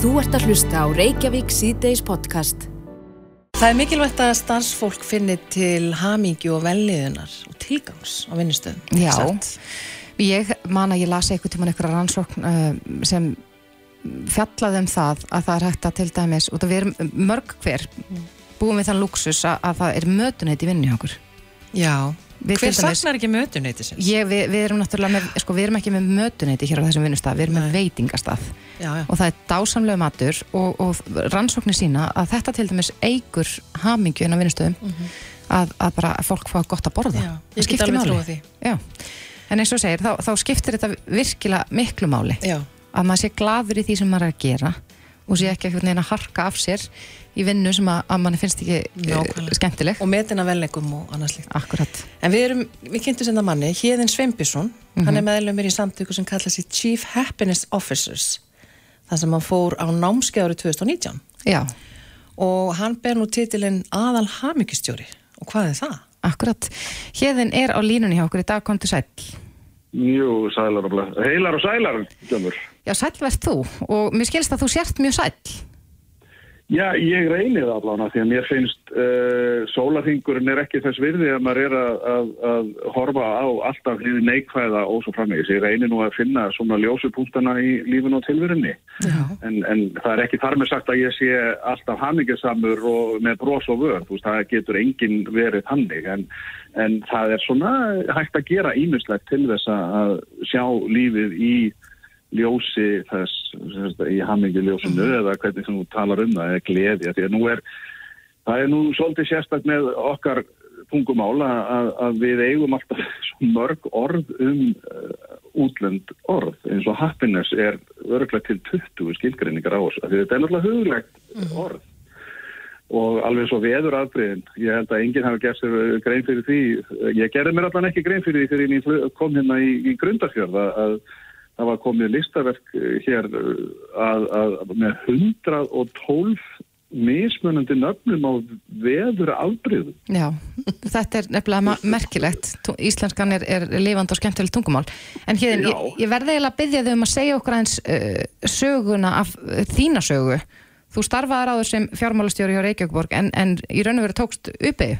Þú ert að hlusta á Reykjavík síðdeis podcast. Það er mikilvægt að starfsfólk finni til hamingju og velliðunar og tilgangs á vinnustöðum. Já, Satt. ég man að ég lasi eitthvað tíman eitthvað rannsókn uh, sem fjallaði um það að það er hægt að til dæmis, út af við erum mörg hver búum við þann luxus að, að það er mötunheit í vinnu hjá okkur. Já. Við Hver saknar ekki mötuneyti sinns? Ég, við, við erum náttúrulega með, sko við erum ekki með mötuneyti hér á þessum vinnustaf, við erum með veitingastað Já, já. og það er dásamlega matur og, og rannsóknir sína að þetta til dæmis eigur hamingju inn á vinnustöðum að, að bara að fólk fá gott að borða. Já, ég get alveg máli. trúið því. Já, en eins og segir, þá, þá skiptir þetta virkilega miklu máli Já. að maður sé gladur í því sem maður er að gera og sé ekki einhvern veginn að harka af sér í vinnu sem að, að manni finnst ekki uh, Nákvæmlega. skemmtileg. Og metina velleikum og annað slíkt. Akkurat. En við erum, við kynntum senda manni, Híðin Sveinbjörnsson, Mhm. hann er meðlumir í samtöku sem kalla sér Chief Happiness Officers, það sem hann fór á námskeið árið 2019 Já, og hann ber nú titilinn aðal hamingustjóri. Og hvað er það? akkurat. Hérðin er á línunni hjá okkur í dag, komdu sæll. Jú, sælar og blöð. Heilar og sælar, dömur. Já, sæll verð þú og mér skilst að þú sért mjög sæll. Já, ég reynir það allavega því að mér finnst uh, sólaþingurinn er ekki þess virði að maður er að, að, að horfa á alltaf hlýði neikvæða og svo framvegis. Ég reynir nú að finna svona ljósupunktana í lífinu og tilverunni. En, en það er ekki þar með sagt að ég sé alltaf hamingisamur og með bros og vörð. Þú veist, það getur enginn verið hannig. En, en það er svona hægt að gera ímislegt til þess að sjá lífið í ljósi þess, þess í hamingi ljósinu eða hvernig þú talar um það eða gleði, því að nú er það er nú svolítið sérstakt með okkar tungumál að, að, við eigum alltaf mörg orð um uh, útlönd orð eins og happiness er örglega til 20 skilgreiningar á af því þetta er náttúrulega huglegt orð. Og alveg svo veður afbreyðin, ég held að enginn hafi gert sér grein fyrir því, ég gerði mér allan ekki grein fyrir því fyrir ég kom hérna í, í Grundarfjörð að, að það var komið listaverk eh, hér eh, að, að, með 112 mismunandi nöfnum á veður afbreyðum. Já, þetta er nefnilega merkilegt. Íslenskan er, er lifandi og skemmtilegt tungumál. En Já. ég, ég verði eiginlega að byggja þau um að segja okkur eins uh, söguna af uh, þína sögu. Þú starfaðar áður sem fjármálastjóri hjá Reykjavíkborg en, en í raun og veru tókst uppeyju.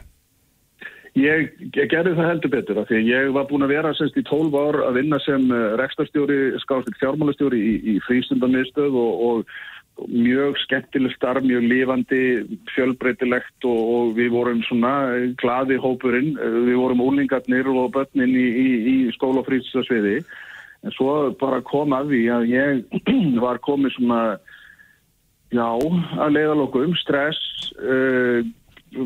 Ég, ég gerði það heldur betur af því að ég var búin að vera semst í 12 ár að vinna sem uh, rekstarstjóri, skástilt fjármálastjóri í, í frístundamiðstöð og, og mjög skemmtileg starf, mjög lifandi, fjölbreytilegt og, og við vorum svona eh, glaði hópurinn, Eh, við vorum úlingarnir og börnin í, í, í skóla og frístasviði en svo bara kom að því að ég var komið svona Já, að leiðalokum, stress, uh,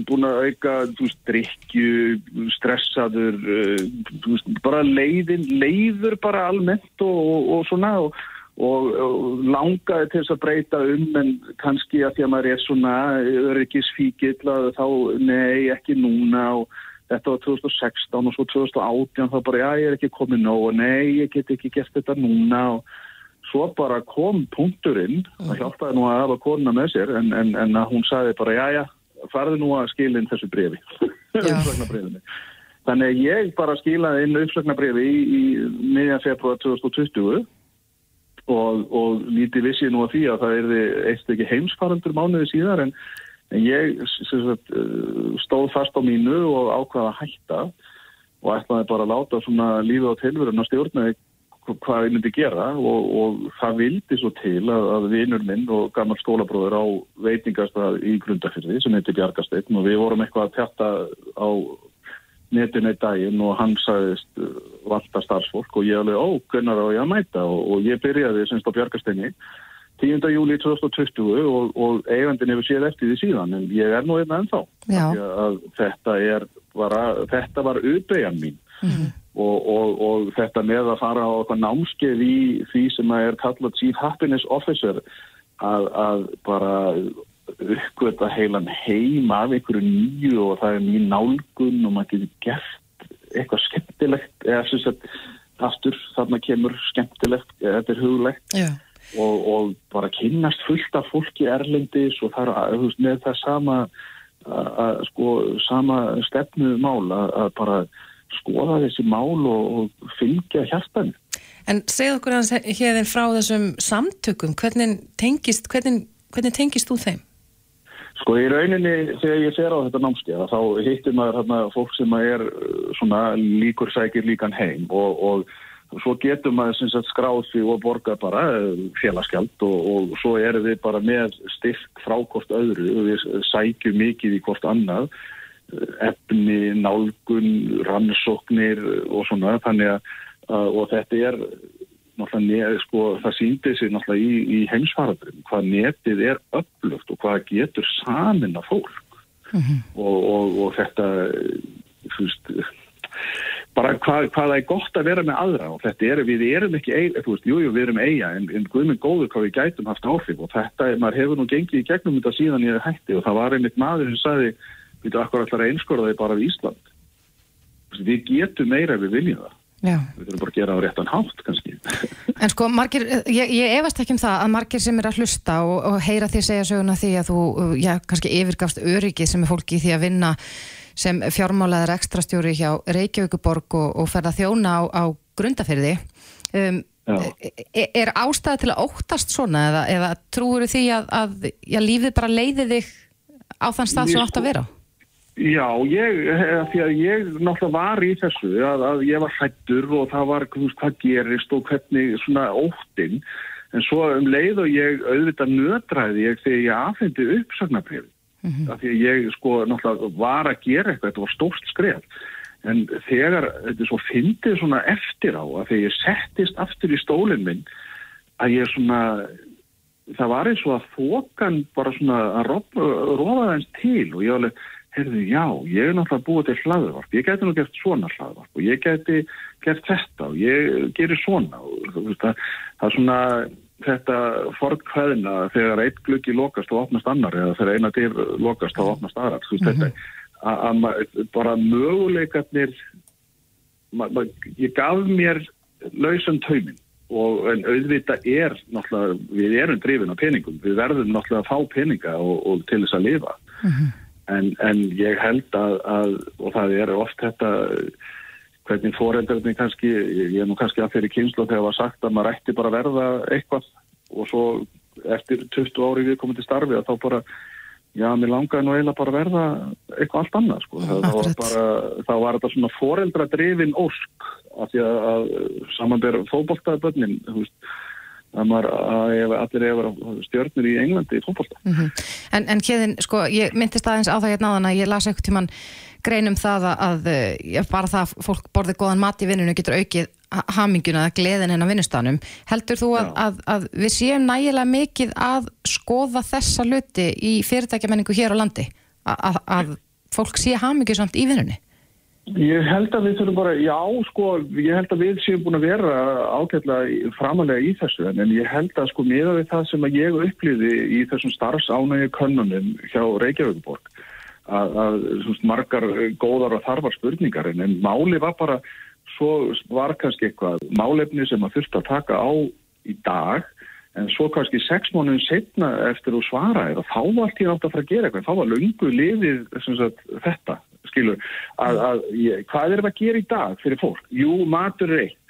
búin að auka, veist, drikju, stressaður, þú veist, bara leiðin, leiður bara almennt og, og, og svona og, og, langaði til þess að breyta um en kannski að því að maður er svona öryggisfíkill að þá, nei, ekki núna og þetta var 2016 og svo 2018 þá bara, já, ég er ekki komið nóg og nei, ég get ekki gert þetta núna og svo bara kom punkturinn og hjálpaði nú að hafa konuna með sér en, en, en hún sagði bara, já, já, farði nú að skila inn þessu brefi, uppsögnabrefinni. Þannig að ég bara skilaði inn uppsögnabrefi í, í miðjan februar 2020 og, og lítið vissi nú að því að það erði eitt ekki heimsfaraldur mánuði síðar en, en ég sagt, eh, stóð fast á mínu og ákvaða að hætta og ætlaði bara að láta svona lífið á tilverun að stjórna því hvað ég myndi gera og, og það vildi svo til að, að vinur minn og gammal skólabróður á veitingastað í Grundafyrði sem heitir Bjargasteinn og við vorum eitthvað að tjata á netinu í daginn og hann sagðist uh, valda starfsfólk og ég alveg, ó, gunnar á ég að mæta? Og, og ég byrjaði semst á Bjargasteinni 10. júli 2020 og, og eigandin hefur séð eftir því síðan en ég er nú einna ennþá. Því að þetta er bara, þetta var uppeyjan mín og, og, og þetta með að fara á eitthvað námskeið í því sem að er kallað Chief Happiness Officer að, að bara uppgöta heilan heim af einhverju nýju og það er mjög nálgun og maður getur gert eitthvað skemmtilegt eða sem sagt aftur þarna kemur skemmtilegt eða þetta er hugulegt. Og, og bara kynnast fullt af fólki erlendis og það er veist, með það sama að, að, sko, sama stefnu mál að, að bara skoða þessi mál og, og fylgja hjartan En segð okkur hans hérðin frá þessum samtökum, hvernig tengist, hvernig, hvernig tengist þú þeim? Sko í rauninni þegar ég fer á þetta námskeið þá hittir maður hérna, fólk sem er svona líkur sækir líkan heim og, og svo getur maður skráð því og borga bara félagskjald og, og svo erum við bara með styrk frá hvort öðru og við sækjum mikið í hvort annað efni, nálgun, rannsóknir og svona þannig að og þetta er náttúrulega, sko, það síndi sig náttúrulega í, í heimsfaradurum hvað netið er upplugt og hvað getur samin að fólk mm -hmm. og, og, og þetta þú veist bara hvað, hvað það er gott að vera með aðra og þetta er, við erum ekki eiga, þú veist, jújú, jú, við erum eiga en, en guðminn góður hvað við gætum haft áhrif og þetta, maður hefur nú gengið í gegnum þetta síðan ég hætti og það var einmitt maður sem sagði, við veitum, akkur allar einskorðaði bara við Ísland við getum meira ef við viljum það Já. Við þurfum bara að gera á réttan hátt kannski. En sko, margir, ég, ég efast ekki um það að margir sem er að hlusta og, og heyra því segja söguna því að þú, já, kannski yfirgafst öryggið sem er fólki því að vinna sem fjármálaðar ekstrastjóri hjá Reykjavíkuborg og, og ferða þjóna á, á grundaferði. Um, er, er ástæða til að óttast svona eða, eða trúur því að, að já, lífið bara leiði þig á þann stað sem átt að vera á? Já, ég, því að ég náttúrulega var í þessu að, að ég var hættur og það var veist, hvað gerist og hvernig svona óttinn. En svo um leið og ég auðvitað nötræði ég þegar ég aðfendi uppsagnabriði mm -hmm. af því að ég sko náttúrulega var að gera eitthvað, þetta var stórt skref. En þegar þetta svo fyndið svona eftir á að þegar ég settist aftur í stólinn minn að ég svona það var eins og að þokan bara svona að róða þess til og ég alveg heyrðu, já, ég er náttúrulega búið til hlaðvarp, ég geti nú gert svona hlaðvarp og ég geti gert þetta og ég gerir svona og það, það er svona þetta forkvæðina þegar eitt glöggi lokast og opnast annar eða þegar eina dyr lokast og opnast aðrar þú veist mm -hmm. þetta að bara möguleikarnir ég gaf mér lausan tauminn og en auðvita er náttúrulega, við erum drifin á peningum, við verðum náttúrulega að fá peninga og, og til þess að lifa mm -hmm. En, en ég held að, að, og það er oft þetta, hvernig foreldrarnir kannski, ég er nú kannski að fyrir kynslu þegar var sagt að maður ætti bara verða eitthvað og svo eftir 20 ári við komum til starfi að þá bara, já, mér langaði nú eiginlega bara verða eitthvað allt annað, sko. Það, það var bara, þá var þetta svona foreldradrifin ósk af því að, að samanbæra fókbóltaðabönnin, þú veist, að maður, að allir hefur stjórnir í Englandi í fólkválta. Mm -hmm. En, en Kjeðin, sko, ég myndist aðeins á það hérna áðan að ég las eitthvað tíman greinum það að, að eh, bara það að fólk borðið góðan mat í vinnunum getur aukið haminguna eða gleðin hennar vinnustanum. Heldur þú að, að, að við séum nægilega mikið að skoða þessa luti í fyrirtækjamenningu hér á landi? Að fólk sé hamingu samt í vinnunni? Ég held að við þurfum bara, já sko, ég held að við séum búin að vera ágætlega framalega í þessu en ég held að sko miða við það sem að ég upplýði í þessum starfsánægi könnunum hjá Reykjavíkborg að, að svona, margar góðar og þarfar spurningar en, en máli var bara, svo var kannski eitthvað málefni sem að þurft að taka á í dag en svo kannski sex mánuðin setna eftir þú svaraði og þá var allt í nátt að fara að gera eitthvað, þá var lungu lifið sagt, þetta skilur, að, að, hvað er það að gera í dag fyrir fólk? Jú, matur er eitt.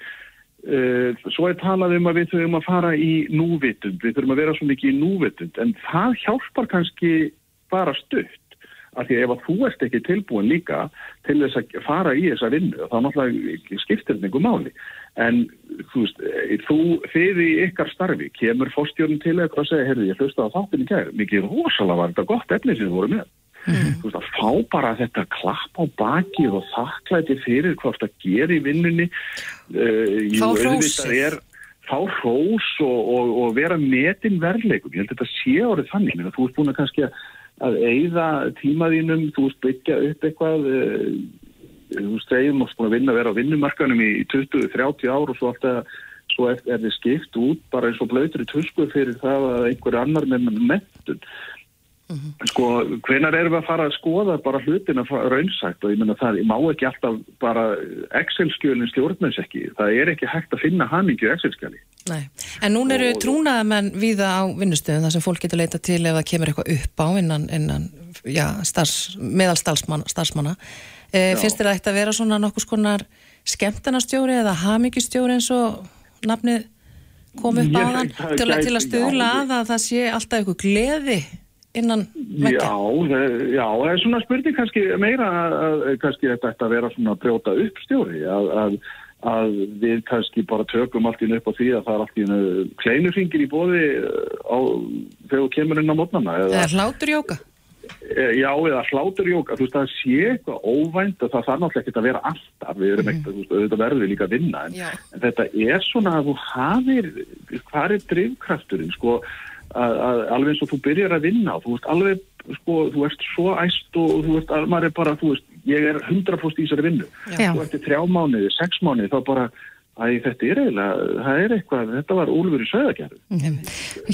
Uh, svo er talað um að við þurfum að fara í núvitund, við þurfum að vera svo mikið í núvitund, en það hjálpar kannski bara stutt. Af því að ef að þú ert ekki tilbúin líka til þess að fara í þessa vinnu, þá náttúrulega skiptir þetta einhver máli. En þú veist, þú, þið í ykkar starfi, kemur fórstjórn til eitthvað að segja, heyrðu, ég hlusta á þáttinni kæri, mikið rosalega var þetta gott efni sem þú voru með. Mm. Þú veist að fá bara þetta klapp á bakið og þakklæti fyrir hvort það ger í vinnunni uh, Fá hrósið Fá hrós og, og, og vera metin verðleikum, ég held að þetta sé árið þannig, Menni, þú ert búin að kannski að eigða tímaðínum, þú ert byggja upp eitthvað uh, þú þú ert búin að vinna að vera á vinnumarkanum í 20-30 ár og svo alltaf svo er, er þið skipt út bara eins og blöytur í tusku fyrir það að einhver annar með mentun Mm -hmm. Sko, hvenar erum við að fara að skoða bara hlutin að raunsætt og ég menna það, má ekki alltaf bara Excel-skjölinn stjórnmens ekki, það er ekki hægt að finna hamingju Excel-skjöli. Nei, en nún eru og... trúnaðamenn viða á vinnustöðum þar sem fólk getur leita til ef það kemur eitthvað upp á innan, innan já, starfs, meðal starfsmanna. E, finnst þér að vera svona nokkus konar skemmtarnastjóri eða hamingjustjóri eins og nafnið kom upp á þann til, að- stuðla að að það sé alltaf eitthvað gleði innan Já, vekja. það- já, það er svona spurning kannski meira að, kannski þetta ætti að vera svona brjóta upp stjóri að, að, að við kannski bara tökum allt í upp á því að það er allt í einu kleinufingir í bóði á, þegar kemur inn á mótnana eða, Eða hlátur jóka. e, já, eða hláturjóka, þú veist það sé eitthvað óvænt og það þarf náttúrulega ekki að vera alltaf, við erum ekkert, veist, auðvitað verður við líka að vinna en, Já. en þetta er svona að þú hafir hvað er drivkrafturinn, sko að, að alveg eins og þú byrjar að vinna þú veist alveg, sko, þú ert svo æst og þú að maður er bara, þú veist ég er 100% í þessari vinnu Já. þú eftir þrjá mánuði, sex mánuði, þá bara að þetta er eiginlega, það er eitthvað þetta var Úlfur í Söðagerðu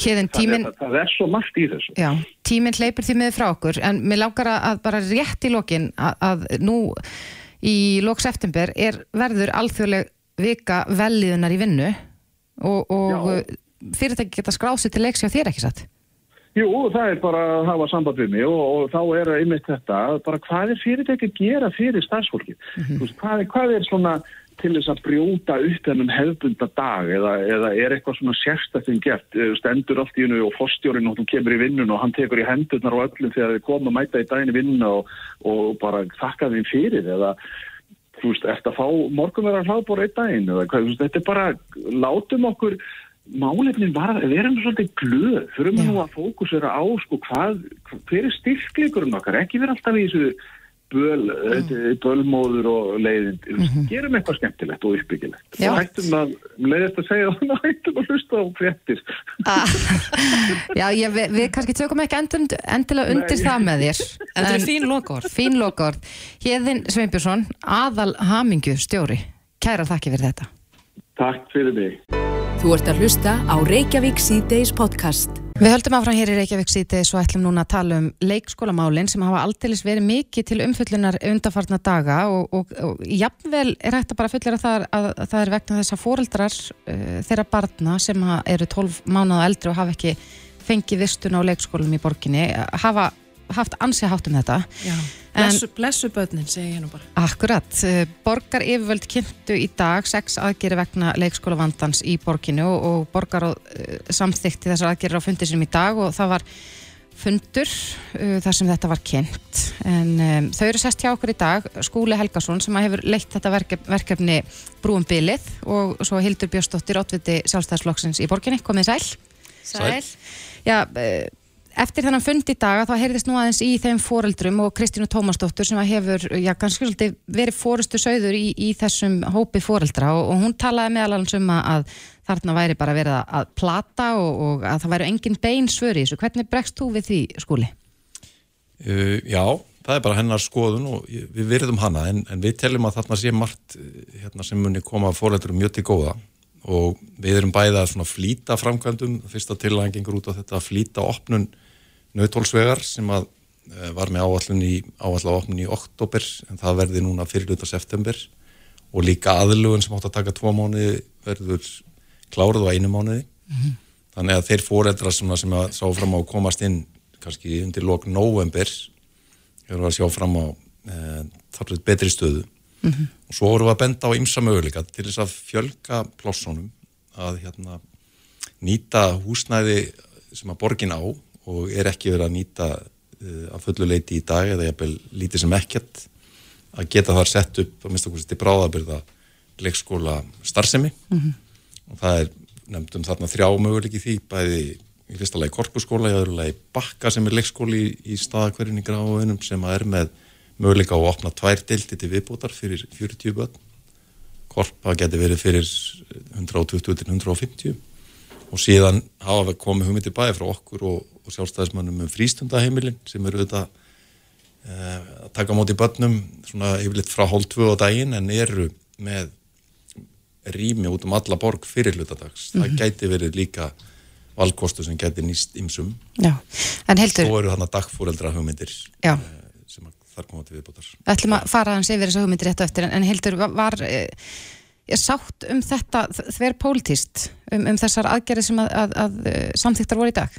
Hérðin tíminn það, það er svo margt í þessu Já, tíminn hleypur því miður frá okkur en mér langar að, bara rétt í lokin að, að nú í lok september er verður alþjóðleg vika velliðunar í vinnu og, og. Fyrirtæki geta skráð sér til leiks hjá þér ekki satt? Jú, það er bara að hafa samband við mig og, og þá er einmitt þetta, bara hvað er fyrirtæki að gera fyrir starfsfólki? Mm veist, hvað, hvað er svona til þess að brjóta upp þennan hefðbunda dag eða, eða er eitthvað svona sérstættin gert, Eh, stendur allt í hennu og fórstjórin og þú kemur í vinnun og hann tekur í hendurnar og öllum þegar þið koma að mæta í daginn í vinnuna og, og bara þakka þeim fyrir eða þú veist, eftir að fá morgunverðar hlaðbóra einn daginn eða hvað, þú veist, þetta er bara, látum okkur málefnin bara, við erum svolítið glöð, þurfum við nú að fókusera á sko hvað, hver er styrkleikurinn okkar, ekki vera alltaf í þessu böl, mm. bölmóður og leiðind, mm -hmm. gerum eitthvað skemmtilegt og uppbyggilegt. Já. Og hættum að, leiðist að segja það, hættum að hlusta á fréttir. Já, ég, við, við kannski tökum ekki endur, endilega undir Nei. það með þér En þetta er fín lokaord. Fín lokaord Hérðin Sveinbjörnsson, aðal hamingju stjóri Kæra þakki fyrir þetta Takk fyrir mig. Þú ert að hlusta á Reykjavík C-Days podcast. Við höldum áfram hér í Reykjavík síðdeis og ætlum núna að tala um leikskólamálin sem hafa aldeilis verið mikið til umfullunar undarfarna daga og, og, og jafnvel er hægt að bara fullera það að, að það er vegna þess að fóreldrar uh, þeirra barna sem eru 12 mánuða eldri og hafa ekki fengið vistun á leikskólum í borginni hafa haft ansið hátt um þetta. Já. Blessu, blessu börnin, segi ég nú bara. Akkurat, uh, borgar yfirvöld kynntu í dag sex aðgeri vegna leikskólavandans í borginu og, borgar uh, samþykti þessar aðgerir á fundi sinum í dag og það var fundur uh, þar sem þetta var kynnt. En um, þau eru sest hjá okkur í dag Skúli Helgason sem hefur leitt þetta verkef, verkefni brúum bilið og svo Hildur Björnsdóttir, ótviti sjálfstæðsflokksins í borginni, komið sæl. Sæl. Já, uh, eftir þennan fund í dag að þá heyrðist nú aðeins í þeim foreldrum og Kristínu Tómasdóttur sem hefur, já, ganski svolítið verið fórustu sögður í, í þessum hópi foreldra og, og hún talaði meðal alveg um að, þarna væri bara verið að, plata og, og að það væri engin bein svör í þessu. Hvernig bregst þú við því, skúli? Uh, já, það er bara hennar skoðun og við virðum hana en, en við teljum að þarna sé margt eh, hérna, sem muni koma fóreldurum mjög til góða og við erum bæði að flýta framkvæmdum, fyrsta tilæðan gengur út á þetta að flýta opnun nautólsvegar sem að uh, var með áallun í, áallu opnun í oktober en það verði núna fyrirluta september. Og líka aðlugun sem átt að taka tvo mánuði verður kláruð á einu mánuði. Þannig að þeir fóreldrar sem, sem að sá fram á að komast inn kannski undir lok november við að sjá fram á e, þar við betri stöðu. Og svo vorum við að benda á ymsa möguleika til þess að fjölga plássunum að hérna nýta húsnæði sem að borgin á og er ekki verið að nýta uh, að fullu leiti í dag eða jafnvel lítið sem ekkert að geta þar sett upp okkur til bráðabyrða leikskóla starfsemi. Og það er nefndum þarna þrjá möguleiki því bæði í fyrsta lagi korpuskóla, í öðru lagi bakka sem er leikskóli í, í staðakverjunni gráðunum sem er með möguleika á að opna tvær deildi til viðbútar fyrir 40 börn. Korpa geti verið fyrir 120 til 150 og síðan hafa við komið hugmyndir bæði frá okkur og, og sjálfstæðismannum um frístundaheimilin sem eru auðvitað eh, að taka móti börnum svona yfirleitt frá hálf tvö á daginn en eru með rými út um alla borg fyrir hlutadags. Það gæti verið líka valkostu sem gæti nýst ymsum. Já, en Hildur, Svo eru þarna dagfóreldra hugmyndir Já. eh, sem að þar koma til viðbútar. við ætlum að fara hans yfir þessu hugmyndir rétt á eftir en, var, var e, sátt um þetta þver pólitíst um, um þessar aðgerði sem að, að, að e, samþyktar voru í dag?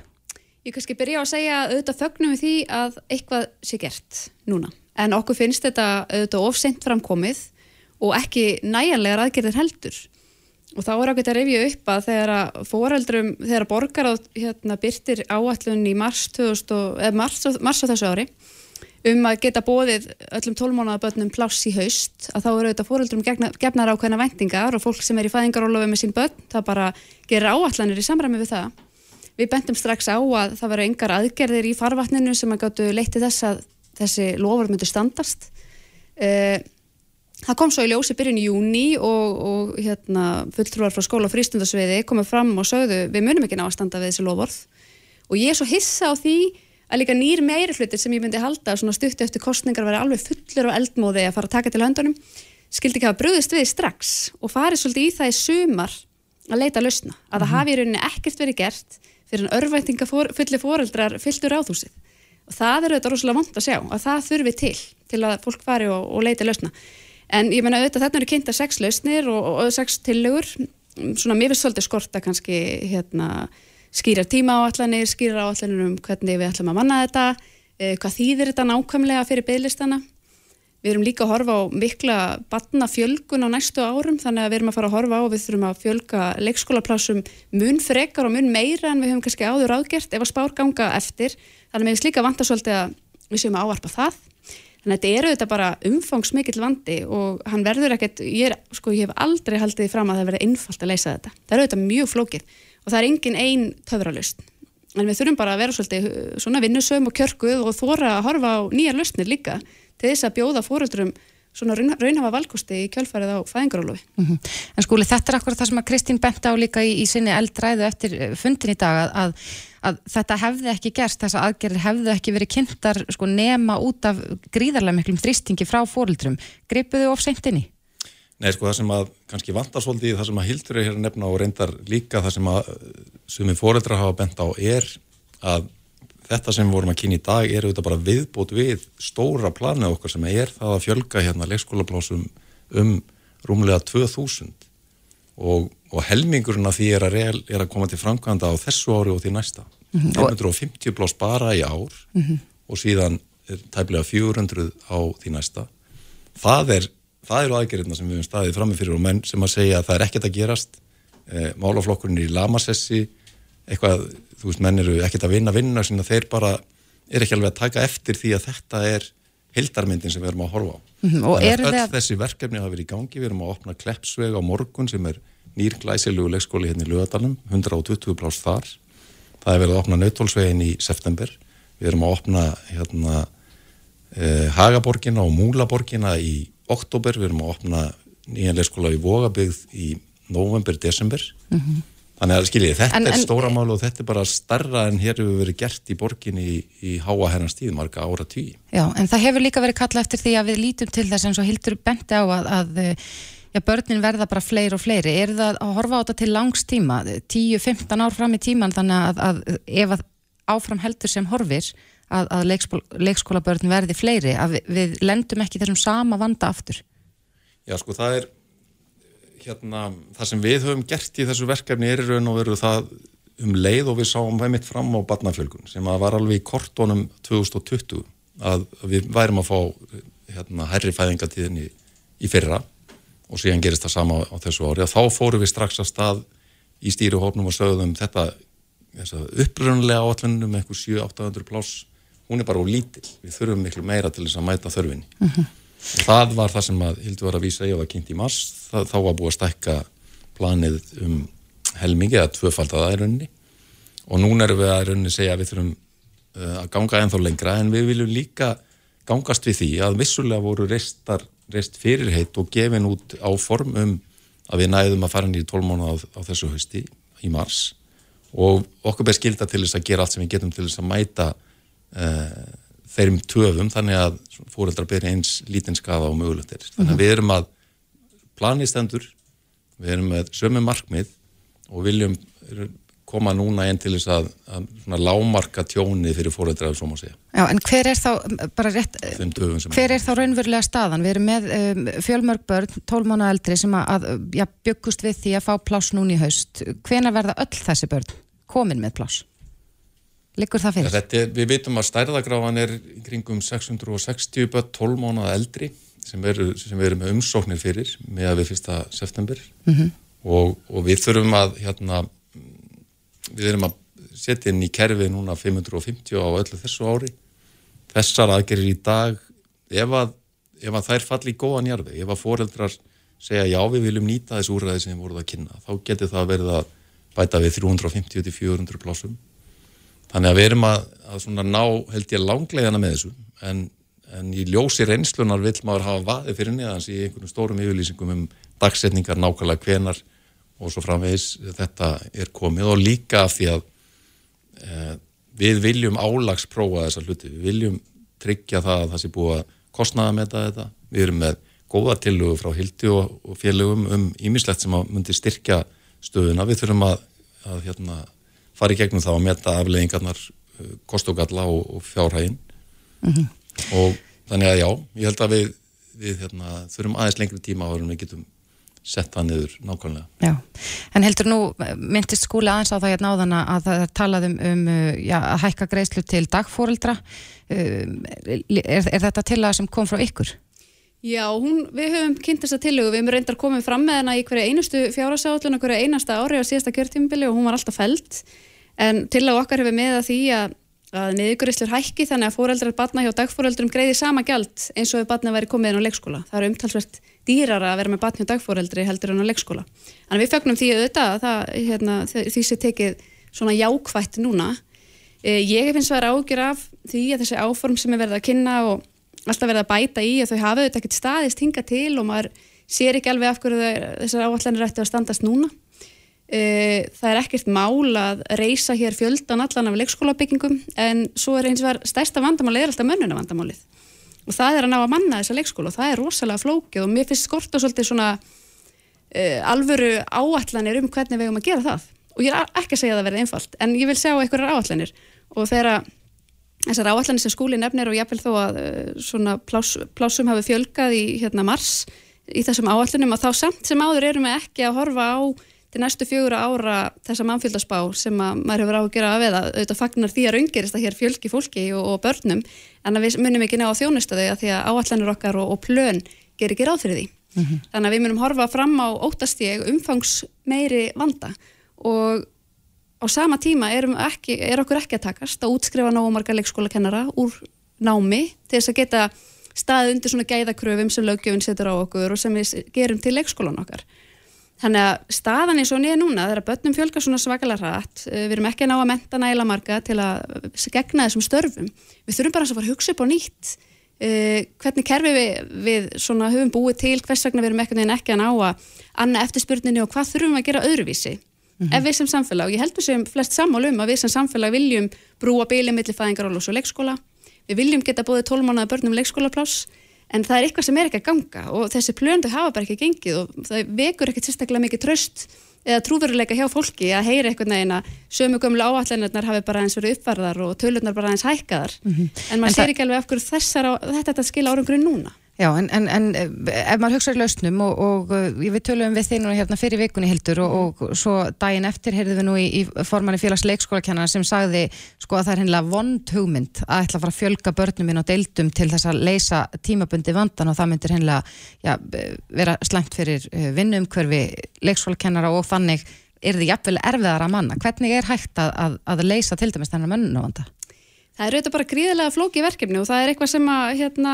Ég kannski byrja á að segja að auðvitað þögnum við því að eitthvað sé gert núna. En okkur finnst þetta auðvitað ofseint framkomið og ekki næjanlegar aðgerðir heldur. og þá er ákveðt að rifja upp að þegar að foreldrum, þegar borgar á hérna, byrtir áallun í mars, 2000, eða mars, mars á þessu ári um að geta bóðið öllum tólmánaðabönnum pláss í haust að þá eru auðvitað foreldrum gefnar ákveðna vendingar og fólk sem er í fæðingarólofi með sín bönn það bara gerir áallanir í samræmi við það. Við bendum strax á að það veru engar aðgerðir í farvatninu sem að gáttu leitti þess að þessi lofur myndu standast. Uh, Það kom svo í ljósi byrjun í júni og, og hérna, fulltrúar frá skóla og frístundasviði komið fram og sögðu við munum ekki ná að standa við þessi lofvorð og ég er svo hissa á því að líka nýr meiri hlutir sem ég myndi halda stutti eftir kostningar verið alveg fullur og eldmóði að fara að taka til höndunum skildi ekki hafa bröðist við strax og farið svolítið í það í sumar að leita að lausna, að það mm -hmm. hafi í rauninni ekkert verið gert fyrir en örvæntinga for, fulli foreldrar fylltur áþúsið og það er auðvitað rosalega vond að sjá að það þurfi til til að fólk fari og, og leita lausna en ég menna auðvitað þarna eru kynnta sex lausnir og, og, og sex tillögur svona mér finnst svolítið skorta kannski hérna, skýrar tíma áallanir skýrar áallanir um hvernig við ætlum að manna þetta eh, hvað þýðir þetta nákvæmlega fyrir bygglistana við erum líka að horfa á mikla batna fjölgun á næstu árum þannig að við erum að fara að horfa á og við þurfum að fjölga leikskólaplásum mun frekar og mun meira en við höfum kannski áður áðgert ef að spár ganga eftir. Þannig að við slíka vanta svolítið að við séum að áarpa það. Þannig að þetta eru þetta bara umfangsmikill vandi og hann verður ekkert, ég, er, sko, ég hef aldrei haldið fram að það verði einfalt að leysa þetta. Það eru þetta mjög flókið og það er engin einn töfralust. En við þurfum bara að vera svolítið uh, svona vinnusöm og kjörguð og þóra að horfa á nýjar lustnir líka til þess að bjóða fóröldurum svona raunhafa valkosti í kjölfarið á fæðingarólufi. Mm -hmm. En skúli, þetta er akkurat það sem að Kristín bent á líka í, í sinni eldræðu eftir uh, fundin í dag að, að þetta hefði ekki gerst, þess að aðgerðir hefði ekki verið kynntar sko, nema út af gríðarlega miklum þrýstingi frá fórildrum. Gripuðu of seint inn í? Nei, sko það sem að kannski vantar svolítið það sem að Hildur er hér að nefna og reyndar líka það sem að sumið fórildra hafa bent á er að þetta sem við vorum að kynna í dag er auðvitað bara viðbót við stóra planið okkar sem er það að fjölga hérna leikskólaplásum um rúmulega 2000 og og helmingurinn af því er að, real, er að koma til framkvæmda á þessu ári og því næsta mm -hmm. 550 blóðs bara í ár mm -hmm. og síðan er tæmlega 400 á því næsta það er það eru aðgerðina sem við hefum staðið framifyrir og menn sem að segja að það er ekkert að gerast e, málaflokkurinn í lamasessi eitthvað, þú veist, menn eru ekkert að vinna vinna, sem þeir bara er ekki alveg að taka eftir því að þetta er hildarmyndin sem við erum að horfa á mm -hmm. og öll að... þessi verkefni hafa verið í gangi, við erum að opna Kleppsveg á morgun sem er nýr glæsilegu leikskóli hérna í Lugadalum, 120 pláss þar. Það er verið að opna nautólsvegin í september. Við erum að opna hérna, eh, Hagaborgina og Múlaborgina í oktober. Við erum að opna nýjan leikskóla í Vogabygð í november, desember. Mm -hmm. Þannig að skiljið, þetta en, er stóra mál og þetta er bara starra en hér hefur verið gert í borginni í, í háa hennast tíð, marga ára tíu. Já, en það hefur líka verið kallað eftir því að við lítum til þess eins og Hildur benti á að, að já, börnin verða bara fleiri og fleiri. Er það að horfa á þetta til langs tíma, 10-15 ár fram í tíman, þannig að, að ef að áfram heldur sem horfir að, að leikskólabörn verði fleiri, að við, við lendum ekki þessum sama vanda aftur? Já, sko, það er hérna, það sem við höfum gert í þessu verkefni er í raun og veru það um leið og við sáum það mitt fram á barnafjölgun sem að var alveg í kortónum 2020 að við værim að fá hérna, herri fæðingatíðinni í fyrra og síðan gerist það sama á þessu ári og þá fórum við strax að stað í stýruhófnum og sögðum þetta upprunlega áallunum með eitthvað 7-800 pláss, hún er bara úr lítil við þurfum miklu meira til þess að mæta þörfinni uh. -huh. það var það sem að Hildur var að vísa ég var kynnt í mars það, þá var búið að stækka planið um helmingi eða tvöfaldaða í rauninni og núna erum við að rauninni segja að við þurfum uh, að ganga ennþá lengra en við viljum líka gangast við því að vissulega voru reistar reist fyrirheit og gefin út á form um að við næðum að fara nýri tólmána á, á þessu hausti í mars og okkur ber skilda til þess að gera allt sem við getum til þess að mæta þeirrim töfum þannig að fóreldrar byrja eins lítinn skaða og mögulegt er. Þannig að við erum að planistendur, við erum með sömu markmið og viljum koma núna einn til þess að, að lámarka tjóni fyrir fóröldræðu svo má segja. Já, en hver er þá, bara rétt, hver er þá raunverulega staðan? Við erum með um, fjölmörg börn, 12 mánu eldri sem að, já, byggust við því að fá pláss núni í haust. Hvena verða öll þessi börn komin með pláss? Liggur það fyrir? Er, við vitum að stærðagráðan er kringum 660 börn, 12 mánu eldri sem við erum með umsóknir fyrir með að við fyrsta september. Mm og, og við þurfum að hérna, við erum að setja inn í kerfi núna 550 á öllu þessu ári þessar aðgerir í dag ef að, ef að þær falli í góðan jarfi, ef að foreldrar segja já við viljum nýta þessu úrræði sem við vorum að kynna, þá getur það verið að bæta við 350-400 plásum þannig að við erum að, að ná held ég langlegana með þessu. En, en í ljósi reynslunar vil maður hafa vaði fyrir neðans í einhvern stórum yfirlýsingum um dagsetningar nákvæmlega hvenar og svo framvegis. Þetta er komið og líka af því að eh, við viljum álagsprófa þessa hluti, við viljum tryggja það að það sé búið að kostnaða með þetta, við erum með góða tillögu frá Hildi og, og félögum um ímislegt sem að myndi styrkja stöðuna, við þurfum að, að hérna, fara í gegnum það að meta afleggingarnar, eh, kostugalla og, og fjárhægin mm -hmm. og þannig að já, ég held að við, við hérna, þurfum aðeins lengri tíma áður en við getum sett það niður nákvæmlega. Já, en heldur nú, myndist skúli aðeins á það hérna áðana að það talaðum um já, að hækka greiðslu til dagfóreldra um, er, er þetta til að sem kom frá ykkur? Já, hún, við höfum kynnt þessa tillögu, við höfum reyndar komið fram með hana í hverja einustu fjárasállun og hverja einasta ári á síðasta kjörtímbili og hún var alltaf fælt en tillögu okkar hefur með að því að að niðugurislur hækki þannig að fóreldrar batna hjá dagfóreldrum greiði sama gjald eins og ef batna væri komið inn á leikskóla. Það eru umtalsvert dýrara að vera með batni og dagfóreldri heldur en á leikskóla. Þannig við fögnum því auðvitað að það, hérna, því sé tekið svona jákvætt núna. E, ég eins og verið ágjur af því að þessi áform sem er verið að kynna og alltaf verið að bæta í að þau hafa auðvitað ekkert staðist hinga til og maður sér ekki alveg af hverju þessar áallanir ætti að standast núna. E, það er ekkert mál að reysa hér fjöldan allan af leikskólabyggingum en svo er eins og verið stærsta vandamáli er alltaf mönnunavandamálið og það er að ná að manna þessa leikskóla og það er rosalega flókið og mér finnst skorta svolítið svona uh, alvöru áallanir um hvernig við hefum að gera það. Og ég er ekki að segja að það verði einfalt en ég vil sjá einhverjar áallanir og þegar þessar áallanir sem skúli nefnir og ég vil þó að uh, svona plás, plásum hafi fjölgað í hérna mars í þessum áallanum og þá samt sem áður erum við ekki að horfa á til næstu fjögur ára þessa mannfjöldaspá sem að maður hefur á að veða auðvitað fagnar því að raungerist að hér fjölgi fólki og, og börnum. En við munum ekki ná að þjónusta þau að því að áallanir okkar og, og plön ger ekki ráð fyrir því. Mm -hmm. þannig að við munum horfa fram á óttasteg umfangs meiri vanda. Og á sama tíma ekki, er okkur ekki að takast að útskrifa náumarga leikskólakennara úr námi til þess að geta staðið undir svona gæðakröfum sem löggjöfinn setur á okkur og sem við gerum til leikskólan okkar Þannig að staðan eins og niður núna, þegar börnum fjölgar svona svakalega hratt, eh, við erum ekki að ná að menta næla marga til að gegna þessum störfum. Við þurfum bara að fara að hugsa upp á nýtt. Uh, hvernig kerfi við, við höfum búið til, hvers vegna við erum ekki að ná að anna eftirspurninni og hvað þurfum að gera öðruvísi. Mm -hmm. Ef við sem samfélag, og ég heldur sem flest sammál um að við sem samfélag viljum brúa bíli millir fæðingar og leikskóla, við viljum geta búið tólmánaða börnum leikskólapláss, en það er eitthvað sem er ekki að ganga og þessi plöndu hafa bara ekki gengið og það vekur ekkert sérstaklega mikið tröst eða trúveruleika hjá fólki að heyra eitthvað neina sömu gömlu áallanirnar hafi bara eins verið uppvarðar og tölurnar bara eins hækkaðar mm -hmm. en maður sér ekki alveg af hverju þessar á, þetta, þetta skilja árangrun núna Já, en, en, en ef maður hugsaður lausnum og, og við tölum við þeir nú hérna fyrir vikunni hildur og, og svo daginn eftir heyrðum við nú í, í formanni félags leikskólakennara sem sagði sko að það er hennilega vond hugmynd að ætla að fara að fjölga börnum inn á deildum til þess að leysa tímabundi vandan og það myndir hennilega ja, vera slæmt fyrir eh, vinnumkverfi leikskólakennara og þannig er þið jafnvel erfiðar að manna. Hvernig er hægt að, að, að leysa til dæmis þennan mönnunavanda? Það er auðvitað bara gríðilega flóki verkefni og það er eitthvað sem að, hérna,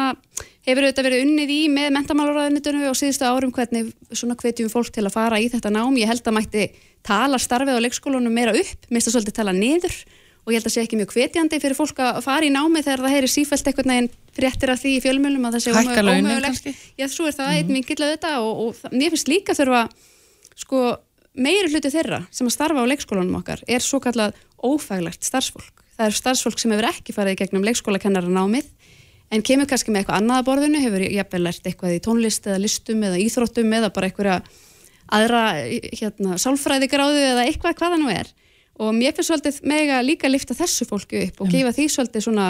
hefur auðvitað verið unnið í með mentamálaráðunitunum og síðustu árum hvernig svona hvetjum fólk til að fara í þetta nám. Ég held að mætti tala starfið á leikskólunum meira upp, mista svolítið tala niður og ég held að sé ekki mjög hvetjandi fyrir fólk að fara í námi þegar það heyri sífælt eitthvað neginn fréttir af því í fjölmjölum að það sé ómögulegt. Já, svo er það mm -hmm. einn mingill að þetta og, og mér finnst líka þurfa sko, meiri hluti þeirra sem að starfa á leikskólanum okkar er svo kallað ófæglegt starfsfólk það er starfsfólk sem hefur ekki farið í gegnum leikskólakennarannámið en kemur kannski með eitthvað annað að borðinu, hefur jafnvel lært eitthvað í tónlist eða listum eða íþróttum eða bara eitthvað aðra hérna, sálfræðigráðu eða eitthvað hvaða nú er og mér finnst svolítið mega líka lifta þessu fólku upp og gefa því svolítið svona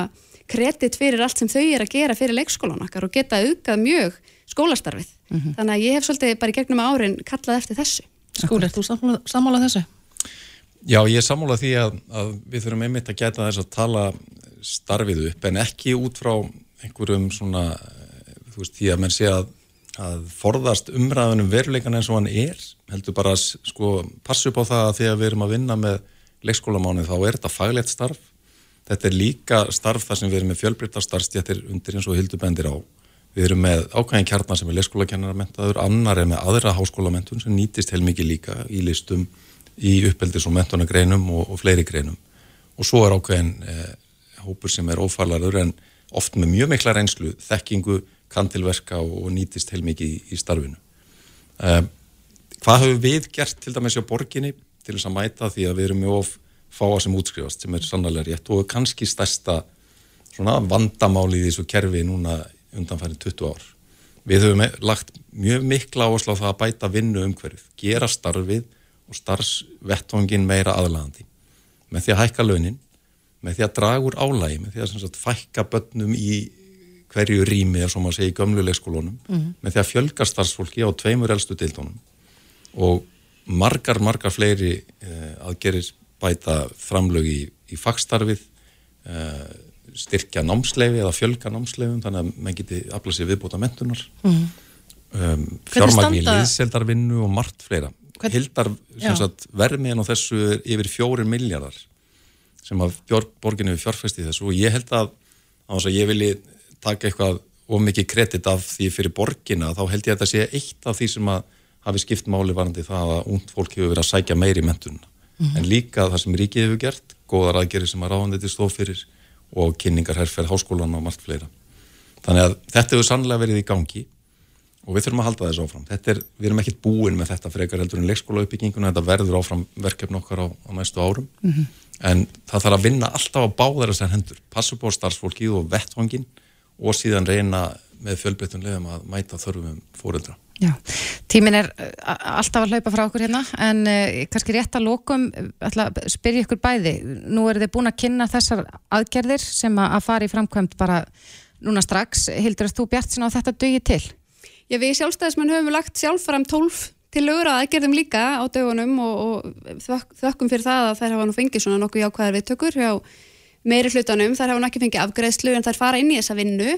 kredit fyrir allt sem þau er að gera fyrir leikskólan okkar og geta aukað mjög skólastarfið. Mm -hmm. Þannig að ég hef svolítið bara í gegnum árin kallað eftir þessu. Skúli, er þú sammálað þessu? Já, ég er sammálað því að, að við þurfum einmitt að geta þess að tala starfið upp en ekki út frá einhverjum svona, þú veist, því að menn sé að að forðast umræðunum veruleikan eins og hann er heldur bara að sko passu upp á það að því að við erum að vinna með leikskólamáni þá er þetta faglegt starf. Þetta er líka starf þar sem við erum með fjölbryttastarfstjættir undir eins og hildubendir á. Við erum með ákvæðin kjarnar sem er leikskólakennarmentaður annar er með aðra háskólamentun sem nýtist heil mikið líka í listum í uppeldis og mentunagreinum og, og fleiri greinum og svo er ákvæðin eh, hópur sem er ófarlarður en oft með mjög mikla reynslu, þekkingu kantilverka og nýtist heilmikið í, í starfinu. Um, hvað höfum við gert til dæmis á borginni til þess að mæta því að við erum mjög of fáa sem útskrifast sem er sannlega rétt og kannski stærsta vandamáli í þessu kerfi núna undanfærin 20 ár. Við höfum lagt mjög mikla áherslu á það að bæta vinnu umhverfið, gera starfið og starfsvettvangin meira aðlagandi með því að hækka launin, með því að draga úr álægi, með því að sagt, fækka börnum í hverju rými er svo maður segja í gömlu leikskólunum mm -hmm. með því að fjölga starfsfólki á tveimur elstu deildónum og margar, margar fleiri eh, aðgerir bæta framlög í, í fagstarfið eh, styrkja námsleifi eða fjölga námsleifum þannig að maður geti aflað sér viðbúta mentunar mm -hmm. um, fjármagn í liðseldarvinnu og margt fleira. Hildar vermiðan á þessu yfir fjóri miljardar sem að borginu við fjárfæsti þessu og ég held að, að ég vilji taka eitthvað of mikið kredit af því fyrir borgina þá held ég að þetta sé eitt af því sem að hafi skipt máli varandi það að ungd fólk hefur verið að sækja meiri mentuna mm -hmm. en líka það sem ríkið hefur gert góðar aðgerið sem að ráðanditi stóð fyrir og kynningar herrferð háskólan og margt fleira. Þannig að þetta hefur sannlega verið í gangi og við þurfum að halda þessu áfram. Er, við erum ekkert búin með þetta frekar heldur en leikskóla uppbygginguna, þetta verður áfram verkefn okkar á, á næstu árum. Mm -hmm. en það þarf að vinna alltaf á báðar þessar hendur, passu på starfsfólkið og vettvangin og síðan reyna með fjölbreyttunlegum að mæta þörfum fóreldra. Já, tímin er uh, alltaf að hlaupa frá okkur hérna en uh, kannski rétt að lókum spyrja ykkur bæði, nú eru þið búin að kynna þessar aðgerðir sem að fara í framkvæmt bara núna strax. Hildur, þú bjart sinna á þetta dögi til? Já, við sjálfstæðismenn höfum lagt sjálffram tólf til auðra aðgerðum líka á dögunum og, og þökkum fyrir það að þær hafa nú fengið svona nokkuð jákvæðar viðtökur hjá meiri hlutanum, þær hafa náttúrulega ekki fengið afgreðslu en þær fara inn í þessa vinnu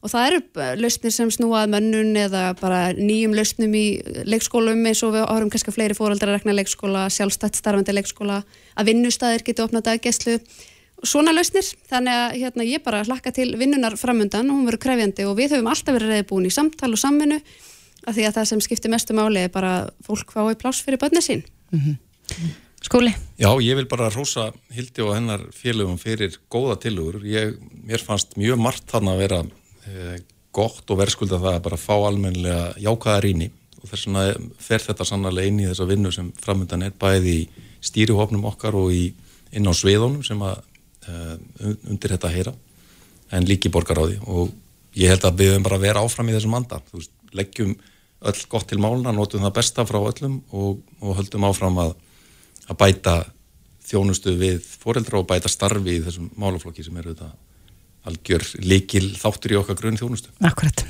og það eru lausnir sem snúað mönnun eða bara nýjum lausnum í leikskólum eins og við árum kannski fleiri fóraldar að rekna leikskóla, sjálfstætt starfandi leikskóla, að vinnustæðir geti opnað daggæslu, svona lausnir þannig að hérna, ég bara hlakka til vinnunar framöndan og hún verður krefjandi og við höfum alltaf verið reyði búin í samtal og samvinnu af því að það sem skiptir mestu máli er bara fólk fái pláss fyrir börni sín mm -hmm. Skúli? Já, ég vil bara rosa Hildi og hennar félögum fyrir góða tilugur. Ég, mér fannst mjög margt þarna að vera eh, gott og verðskulda það að bara fá almenlega jákaða rýni og þess vegna fer þetta sannarlega inn í þessa vinnu sem framöndan er bæði í stýrihofnum okkar og í, inn á sviðunum sem að undir þetta heyra en líki borgar á því og ég held að við höfum bara að vera áfram í þessum manda. Veist, leggjum öll gott til máluna, notum það besta frá öllum og, og höldum áfram að að bæta þjónustu við foreldra og bæta starfi í þessum málaflokki sem eru þetta algjör likil þáttur í okkar grunn þjónustu. Akkurat.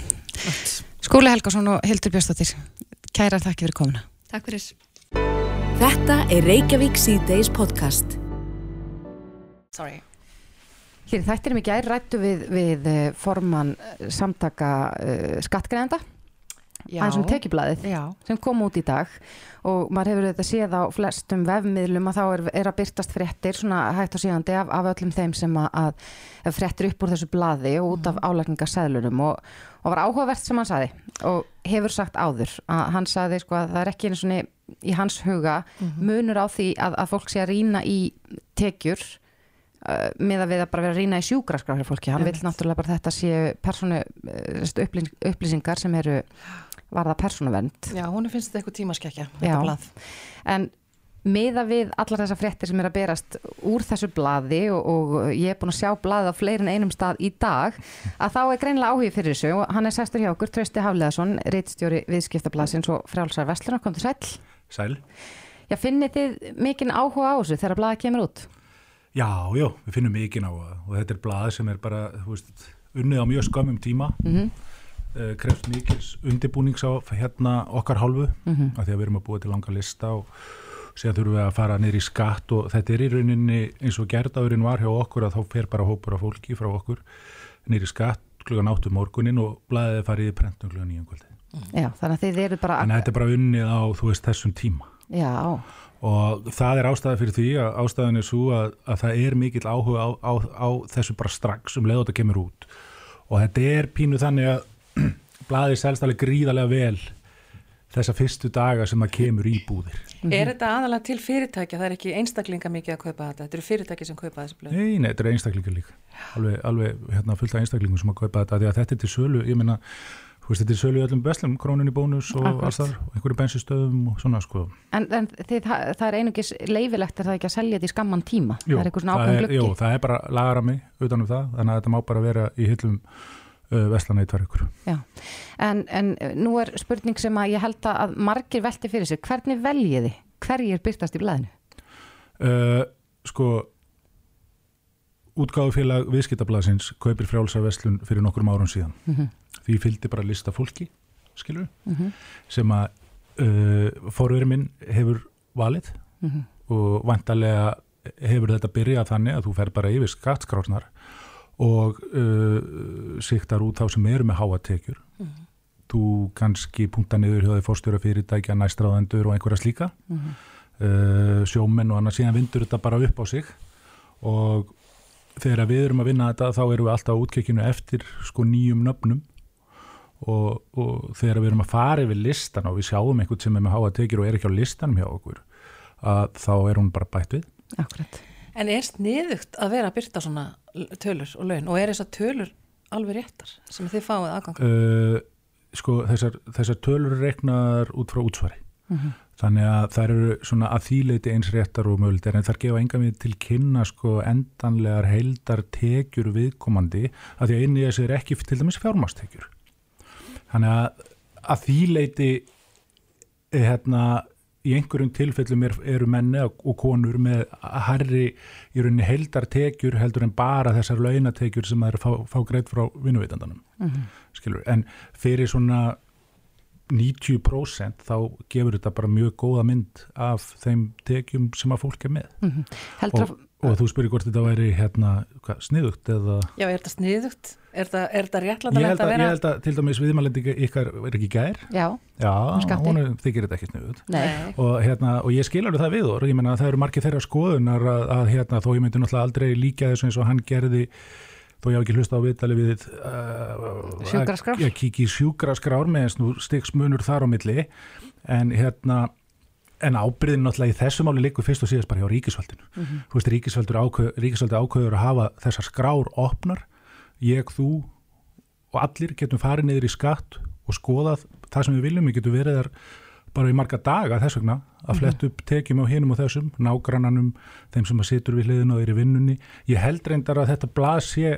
Skúli Helgarsson og Hildur Björnstóttir, kæra þakki fyrir komuna. Takk fyrir. Þetta er Reykjavík C-Days podcast. Sorry. Hér þættir mikið ær rættu við, við eh, forman eh, samtaka uh, skattgreðenda aðeins um tekjublaðið sem kom út í dag og maður hefur þetta séð á flestum vefmiðlum að þá er, er að byrtast fréttir svona hægt og síðandi af, af öllum þeim sem að, að fréttir upp úr þessu blaði og út af mm. álækningarsæðlunum og, og var áhugavert sem hann saði og hefur sagt áður að hann saði sko að það er ekki einu svona í hans huga mm -hmm. munur á því að, að fólk sé að rína í tekjur uh, með að við að bara vera að rína í sjúgraskrar fyrir fólki, hann vil náttúrulega bara þetta séu persónu uh, upplýsingar sem eru varða persónuvernd. Já, hún finnst þetta eitthvað tímaskekkja, þetta blað. En miða við allar þessar fréttir sem er að berast úr þessu blaði og, og ég er búin að sjá blaði á fleirin einum stað í dag að þá er greinlega áhugið fyrir þessu og hann er sæstur hjá okkur, Trausti Hafleðarsson reittstjóri viðskiptablasins og frjálsar Vestlunar, kom til sæl. Sæl. Já, finnir þið mikinn áhuga á þessu þegar blaði kemur út? Já, já, við finnum mikinn áhuga og þetta er blaði sem er bara, þú veist, unnið á mjög skamum tíma. Mm -hmm uh, krefst mikils undibúnings á hérna okkar hálfu mm -hmm. af því að við erum að búa til langa lista og síðan þurfum við að fara niður í skatt og þetta er í rauninni eins og gerðaðurinn var hjá okkur að þá fer bara hópur af fólki frá okkur niður í skatt klugan áttu morgunin og blæðið farið í prentum klugan nýjum kvöldi Já, þannig að þið eru bara Þannig að þetta er bara unnið á, þú veist, þessum tíma. Já, Og það er ástæða fyrir því að ástæðan er svo að, að það er mikill áhuga á, á, á þessu bara strax um leið og þetta kemur út. Og þetta er pínu þannig að blaðið selst alveg gríðarlega vel þessa fyrstu daga sem það kemur í búðir. Er þetta aðalega til fyrirtækja? Það er ekki einstaklinga mikið að kaupa þetta. Þetta eru fyrirtæki sem kaupa þessi blöð. Nei, nei, þetta er einstaklingar líka. Alveg, alveg hérna, fullt af einstaklingum sem að kaupa þetta. Því að þetta er til sölu, ég meina, veist, þetta er sölu í öllum beslum, krónunni bónus og Akkurat. alls þar, einhverju bensinstöðum og svona, sko. en, en þið, það, það er einungis leifilegt er það ekki að selja þetta í skamman tíma Jú, það er eitthvað svona ákveðin er- Jú, það er bara lagarami utanum það, þannig að þetta má bara vera í hillum uh, veslana í tvær ykkur. Já. En, en nú er spurning sem að ég held að margir velti fyrir sér hvernig veljiði, hverjir byrtast í blæðinu Uh, sko, útgáðufélag viðskiptablasins kaupir frjálsa veslun fyrir nokkrum árum síðan. Því fylgdi bara lista fólki, skilur, sem að uh, forverið minn hefur valið og vantarlega hefur þetta byrjað þannig að þú fer bara yfir skattskrásnar og uh, siktar út þá sem eru með háatekjur. Þú kannski punkta niður hjá því fórstjóra fyrirtækja, næstráðendur og einhverja slíka. Uh, sjómenn og annað. Síðan vindur þetta bara upp á sig og þegar við erum að vinna þetta þá erum við alltaf á útkekinu eftir sko nýjum nöfnum og, og þegar við erum að fara yfir listan og við sjáum einhvern sem er með háa tekjur og er ekki á listanum hjá okkur að þá er hún bara bætt við. Akkurat. En er sniðugt að vera að byrta svona tölur og laun? Og er þessar tölur alveg réttar sem þið fáið aðgang? uh, sko þessar, þessar tölur reiknaðar út frá útsvari. Þannig að það eru svona að þýleiti eins réttar og mögulegur en það gefa enga við til kynna sko endanlegar heildar tekjur viðkomandi að því að inni þessi er ekki til dæmis fjármastekjur þannig að að þýleiti hérna í einhverjum tilfellum er, eru menni og konur með harri í rauninni heildar tekjur heldur en bara þessar launatekjur sem það er fá, fá greitt frá vinnuveitandanum skilur, en fyrir svona 90% þá gefur þetta bara mjög góða mynd af þeim tekjum sem að fólk er með. Heldur og, og þú spyrir hvort þetta væri hérna, sniðugt eða? Já, er þetta sniðugt? Er ég réttlætanlegt að að, vera? ég held að til dæmis viðmælindi ykkar er ekki gær. Já, já, hún er- þykir þetta ekki sniðugt. Nei, og, hérna, og ég skilur það við og ég menna að það eru margir þeirra skoðunar að, að hérna, þó ég myndi náttúrulega aldrei líka þessu eins og hann gerði þó ég haf ekki hlusta á viðtali við uh, Sjúkraskrár? að- Ég kík í sjúkraskrár með eins nú stigsmunur þar á milli. En hérna en ábyrðin náttúrulega í þessu máli likur fyrst og síðast bara hjá ríkisvaldinu. Þú veist ríkisvaldur ákveð, ríkisvaldur ákveður að hafa þessar skrár opnar ég, þú og allir getum farið niður í skatt og skoðað það sem við viljum, við getum verið þar bara í marga daga þess vegna að flett upp tekjum á hinum og þessum, nágrannanum þeim sem að situr við hliðinu og er í vinnunni. Ég held reyndar að þetta blað sé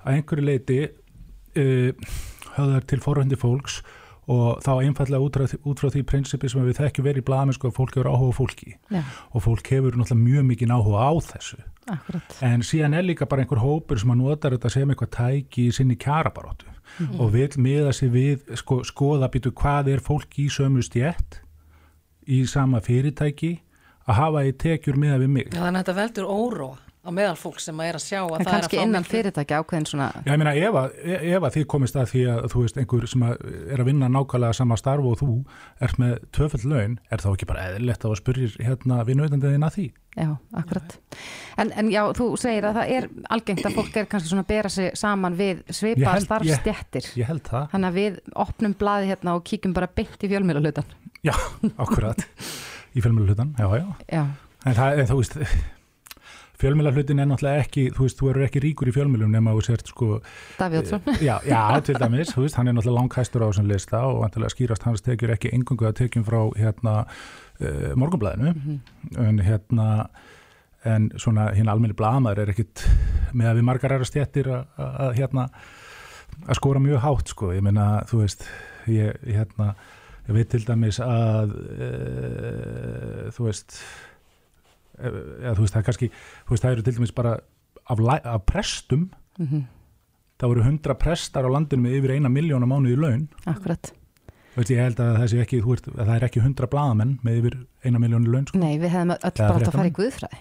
að einhverju leiti uh, höfðar til forhandi fólks og þá einfallega út frá, út frá því prinsipi sem við þekkjum verið í blaðamenn sko að fólk hefur áhuga fólki. Já, og fólk hefur náttúrulega mjög mikið áhuga á þessu. Akkurat. En síðan er líka bara einhver hópur sem að notar þetta sem eitthvað tæki í sinni kjarabaróttu og vil miða sig við sko, skoða býtu hvað er fólk í sömu stjætt í sama fyrirtæki að hafa í tekjur miða við mig. Já, þannig að þetta veldur óróa á meðal fólk sem að er að sjá að En það er að kannski fá innan miklu- fyrirtæki ákveðin svona Já, ég meina, ef að, ef að þið komist að því að þú veist, einhver sem er að vinna nákvæmlega sama starf og þú ert með tvöfell laun, er þá ekki bara eðlilegt að spyrjir hérna vinnuðandiðin að því? Já, akkurat. En, en já, þú segir að það er algengt að fólk er kannski svona að bera sig saman við held- starfstjettir. Ég held það. Þannig að við opnum blaði hérna og kíkjum bara beint í fjölmjöla hlutan. Já, akkurat. Í fjölmjöla hlutin er náttúrulega ekki, þú veist, þú eru ekki ríkur í fjölmjölum nema þú sért sko, Davíð Ótsson. já, já, til dæmis, þú veist, hann er náttúrulega langhæstur á þessum lista og vantilega skýrast hans tekjur ekki engungu að tekjum frá hérna uh, morgunblæðinu, en hérna, en svona hinn almenni blaðmaður er ekkit með að við margar aðra stjettir að, hérna að skora mjög hátt sko, ég meina þú veist, ég hérna ég veit til dæmis að e, þú veist e, eða þú veist það er kannski þú veist það eru til dæmis bara af, af prestum það voru hundra prestar á landinu með yfir eina miljón á mánuði í laun akkurat. Veist, ég held að það, ekki, veist, að það er ekki hundra blaðamenn með yfir eina miljón í laun sko. Nei, við hefðum öll bara átt að fara í guðfræði.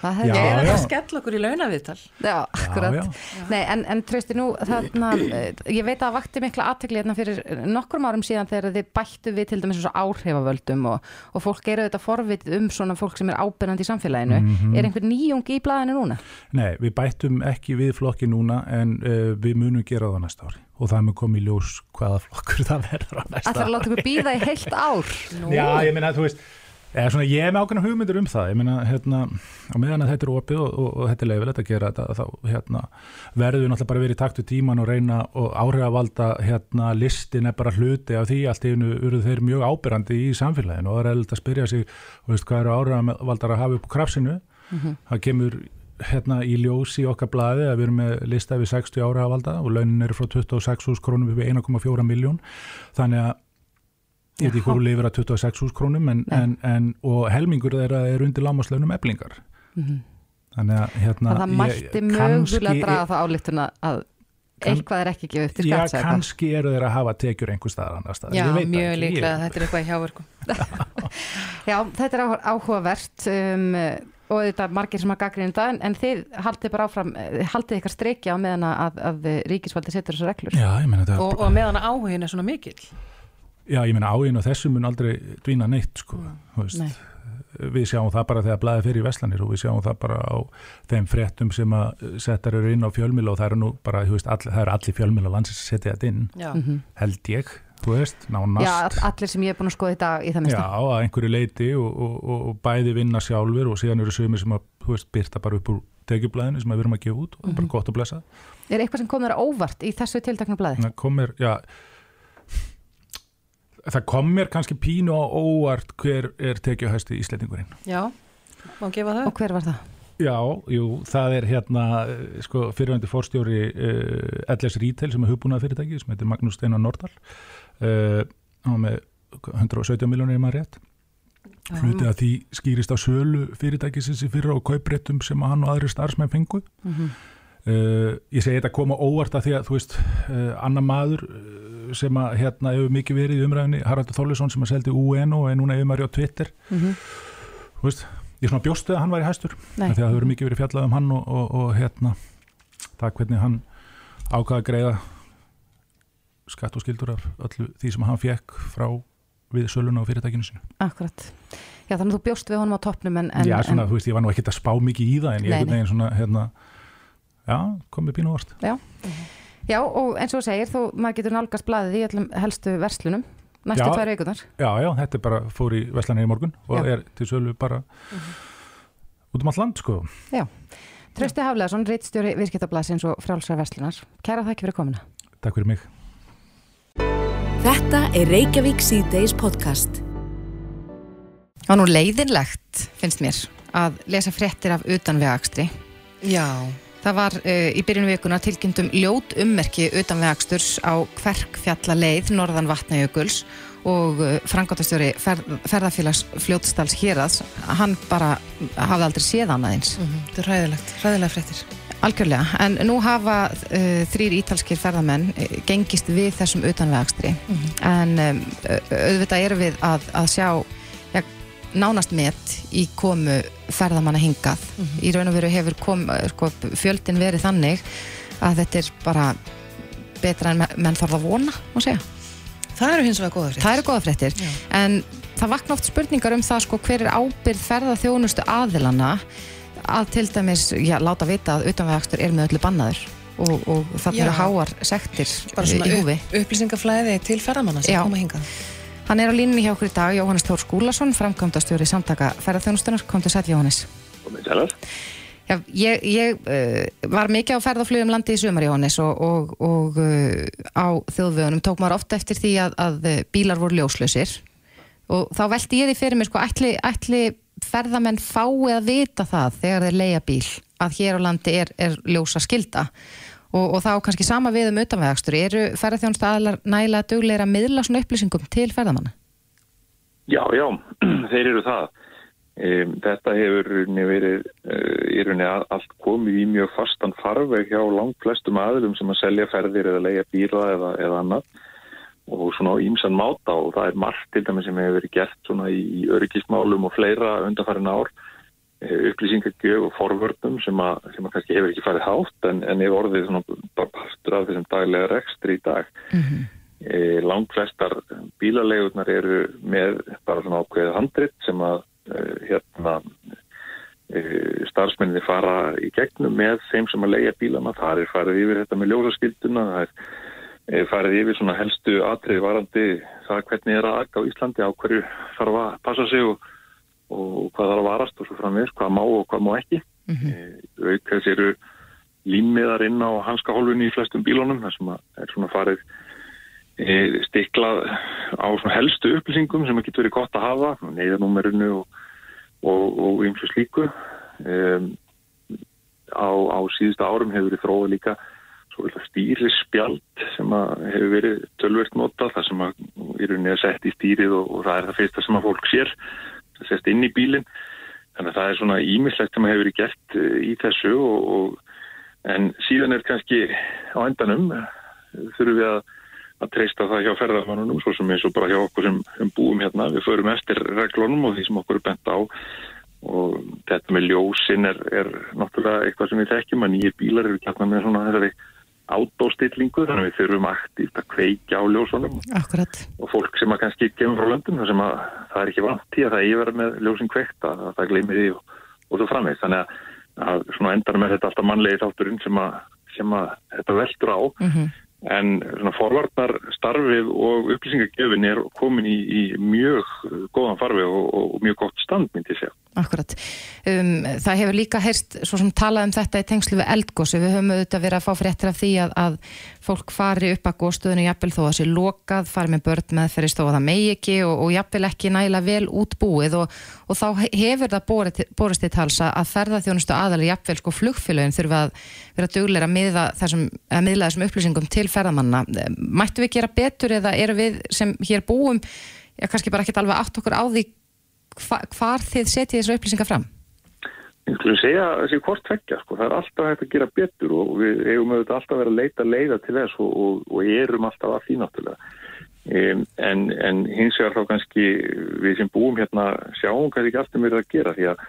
Það Já, hefði er já. ekki að skella okkur í launaviðtal. Já, akkurat. já. Nei, en, en treysti nú, þarna, eh, ég veit að það vakti mikla aðtekli hérna fyrir nokkrum árum síðan þegar þið bættu við til dæmis eins og áhrifavöldum og, og fólk eru þetta forvitið um svona fólk sem er ábyrjandi í samfélaginu. Mhm. Er einhver nýjung í blaðinu núna? Nei, við bættum ekki við flokki núna en uh, við munum gera það næsta ári og það mun komið í ljós hvaða flokkur það verður á næsta Það þarf að láta ykkur býða í heilt ár. Já, ég meina, þú veist svona, ég er með ákveðna hugmyndir um það. Ég meina, hérna, á meðan að þetta er opið og, og, og þetta er leifilegt að gera þetta þá, hérna, verður við náttúrulega bara verið í takt við tíman og reyna og áhrifavalda hérna, listin er bara hluti af því. Allt í einu eru þeir mjög ábyrrandi í samfélaginu og það er eða að spyrja sig veist, hvað eru áhrifavaldar að hafa upp á krafsinu? Það kemur hérna í ljós í okkar blaði að við erum með lista við 60 áhrifavalda og launin eru frá 26.000 krónum við 1,4 miljón þannig að ég veit ekki hvað lifir að 26.000 krónum en, en, en, og helmingur þeirra er undir lámaslaunum eblingar þannig að hérna Það mætti mögulega draga það álíktuna að kann- eitthvað er ekki gefið upp til Já, skatts eða hvað. kannski eru þeir að hafa tekjur einhver staðar annar staðar Já, mjög líklega, þetta er eitthvað í hjáverkum. Já, þetta er áhu- áhugavert um, og þetta er margir sem að gaggrina þetta en, en þið haldið bara áfram, eh, haldið ykkar streikja á meðan að, að ríkisvaldi setur þessu reglur. Já, ég meina þetta Og, og meðan áhugin er svona mikill. Já, ég meina áinn og þessu mun aldrei dvína neitt sko, þú veist Nei. við sjáum það bara þegar blæði fyrir í Veslanir og við sjáum það bara á þeim fréttum sem að settar eru inn á fjölmila og það eru nú bara, þú veist, all, það eru allir fjölmila landsins að setja þetta inn, Já. held ég þú veist, nánast Já, all- allir sem ég er búin að skoða þetta í það Já, minnsta. að einhverju leiti og, og, og, og bæði vinna sjálfur og síðan eru sögumir sem að, þú veist, byrta bara upp úr tekjublaðinu sem að við erum að gefa út og það er bara gott að blessa Er eitthvað sem komur óvart í þessu tiltakna blaði? komir, já það komir kannski pínu á óvart hver er tekjuhæsti íslendingurinn. Já, má gefa það. Og hver var það? Já, jú, það er hérna eh, sko, fyrirvændi fórstjóri uh, LS Retail sem er hugbúnað fyrirtæki sem heitir Magnús Steinar Nordal. Uh, hann var með 117 miljónir í maður rétt. Hluti að því skýrist á sölu fyrirtækisins í fyrra og kaupréttum sem hann og aðri starfsmenn fengu. Uh, ég segi þetta koma óvart að því að þú veist, uh, annar maður uh, sem að hérna hefur mikið verið í umræðinni Haraldur Þorlesson sem að seldi UN og er núna yfirmæri á Twitter þú veist, ég svona bjóstu að hann væri hæstur því að það hefur mikið verið fjallað um hann og, og, og hérna það hvernig hann ákvaða að greiða skatt og skildur af öllu því sem hann fekk frá við söluna á fyrirtækinu sinu. Akkurat. Já, þannig að þú bjóst við honum á toppnum en... en já, svona, en, þú veist, ég var nú ekkert að spá mikið í það en ég Nei, einhvern veginn svona, hérna, já, komið pínu vart. já. Já, og eins og segir, þú, maður getur nálgast blaðið í öllum helstu verslunum næstu Já. tvær vikunar. Já, já, þetta er bara, fór í Vestlanir í morgun og Já. er til sölu bara út um allt land, sko. Já. Trausti Hafleðarsson, reitstjóri viðskiptablasins og frjálsar verslunar. Kæra þakki fyrir komuna. Takk fyrir mig. Þetta er Reykjavík C-Days podcast. Það var nú leiðinlegt, finnst mér, að lesa fréttir af utanvegakstri. Já, Það var uh, í byrjunu vikuna tilkynntum ljót ummerki utanvegaksturs á Kverkfjalla leið norðan Vatnajökuls og uh, frangátastjóri ferð, ferðarfélags fljótstals héraðs, hann bara hafði aldrei séð annað eins. mhm, þetta er ræðilegt, ræðilega fréttir. Algjörlega, en nú hafa uh, þrýr ítalskir ferðamenn uh, gengist við þessum utanvegakstri en um, au- auðvitað erum við að, að sjá nánast met í komu ferðamanna hingað. Í raun og veru hefur kom, sko, fjöldin verið þannig að þetta er bara betra en me- menn þarf að vona. Það eru hins vegar góða fréttir. Það eru góða fréttir, en það vakna oft spurningar um það sko hver er ábyrð ferðaþjónustu aðilana að til dæmis, já, láta vita að utanvegakstur er með öllu bannaður og, og það eru háar sektir Bara í húfi. upp, upplýsingaflæði til ferðamanna sem koma hingað. Hann er á línunni hjá okkur í dag, Jóhannes Þór Skúlason, framkvæmdastjóri samtaka ferðarþjónustunar, kom til sætt Jóhannes. Komið sælar. Já, ég, ég uh, var mikið á ferðarflugum landi í sumar Jóhannes og, og, og uh, á þjóðvögunum tók maður ofta eftir því að, að uh, bílar voru ljóslausir og þá velti ég því fyrir mér sko ætli, ætli ferðamenn fái að vita það þegar þeir leia bíl að hér á landi er, er ljósa skilda og, og þá kannski sama við um utanvegakstur eru ferðarþjónustu aðlar nægilega dugleira miðla svona upplýsingum til ferðamanna? Já, já, þeir eru það. Um, þetta hefur verið uh, allt komið í mjög fastan farveg hjá langt flestum aðlum sem að selja ferðir eða leia bíla eða, eða annað og svona ímsan máta og það er margt til dæmis sem hefur verið gert svona í öryggismálum og fleira undanfærin ár upplýsingagjöf og forvörnum sem að, sem að kannski hefur ekki farið hátt en, en er orðið bara partur af þessum daglega rekstri í dag. Mm -hmm. e, langt flestar bílalegurnar eru með bara svona ákveðið handrit sem að e, hérna e, starfsmenninni fara í gegnum með þeim sem að leia bílana. Það er farið yfir þetta með ljósaskilduna, það er farið yfir svona helstu atrið varandi það hvernig er að akka á Íslandi á hverju þarf að passa sig og og hvað þarf að varast og svo framvegis, hvað má og hvað má ekki. Mm -hmm. Auk þess eru límiðar inn á hanska hólfunni í flestum bílónum, þar sem er svona farið e, stiklað á helstu upplýsingum sem getur verið gott að hafa, neyðanúmerinu og eins og slíku. Um, á, á síðustu árum hefur verið þróið líka stýrispjald sem hefur verið tölvert notað, það sem er unni að setja í stýrið og, og það er það fyrsta sem að fólk sér sest inn í bílinn. Þannig að það er svona ímislegt sem hefur verið gert eh, í þessu og, og en síðan er kannski á endanum þurfum við að, að treysta það hjá ferðarmannunum svo sem eins og bara hjá okkur sem, sem búum hérna. Við förum eftir reglunum og því sem okkur er bent á. Og þetta með ljósin er, er náttúrulega eitthvað sem við þekkjum að nýjir bílar eru kjarnar með svona þessari átóstillingu þannig að við þurfum aktíft að kveikja á ljósunum Akkurat. og fólk sem að kannski kemur frá löndum þar sem að það er ekki vant í að það yfir með ljósin kveikt að það gleymir því og, og svo framvegð þannig að, að svona endanum er þetta alltaf mannlegi þátturinn sem að, sem að þetta veldur á mm -hmm. en svona forvarnar starfið og upplýsingagjöfin er komin í, í mjög góðan farfið og, og mjög gott stand myndi ég segja Akkurat. Um, það hefur líka heyrst svo sem talað um þetta í tengslu við eldgósi. Við höfum auðvitað verið að fá fréttir af því að, að fólk fari upp að góðstöðinu jafnvel þó að það sé lokað, fari með börn með þeirri stóða megi ekki og, og jafnvel ekki næla vel útbúið og, og þá hefur það borist, borist í talsa að ferðarþjónustu aðali jafnvel sko flugfélagin þurfa að vera dugleira að miðla þessum, að miðla þessum upplýsingum til ferðamanna. Mættu við gera betur eða eru við sem hér búum, já kannski bara ekki alveg átt okkur á því hva, hvar þið setjið þessu upplýsingar fram? Ég skulle segja þessi hvort tvekja, sko. það er alltaf hægt að gera betur og við eigum auðvitað alltaf vera að leita leiða til þess og, og, og erum alltaf að því náttúrulega. Um, en, en hins vegar þá kannski við sem búum hérna sjáum hvað ekki alltaf verið að gera því að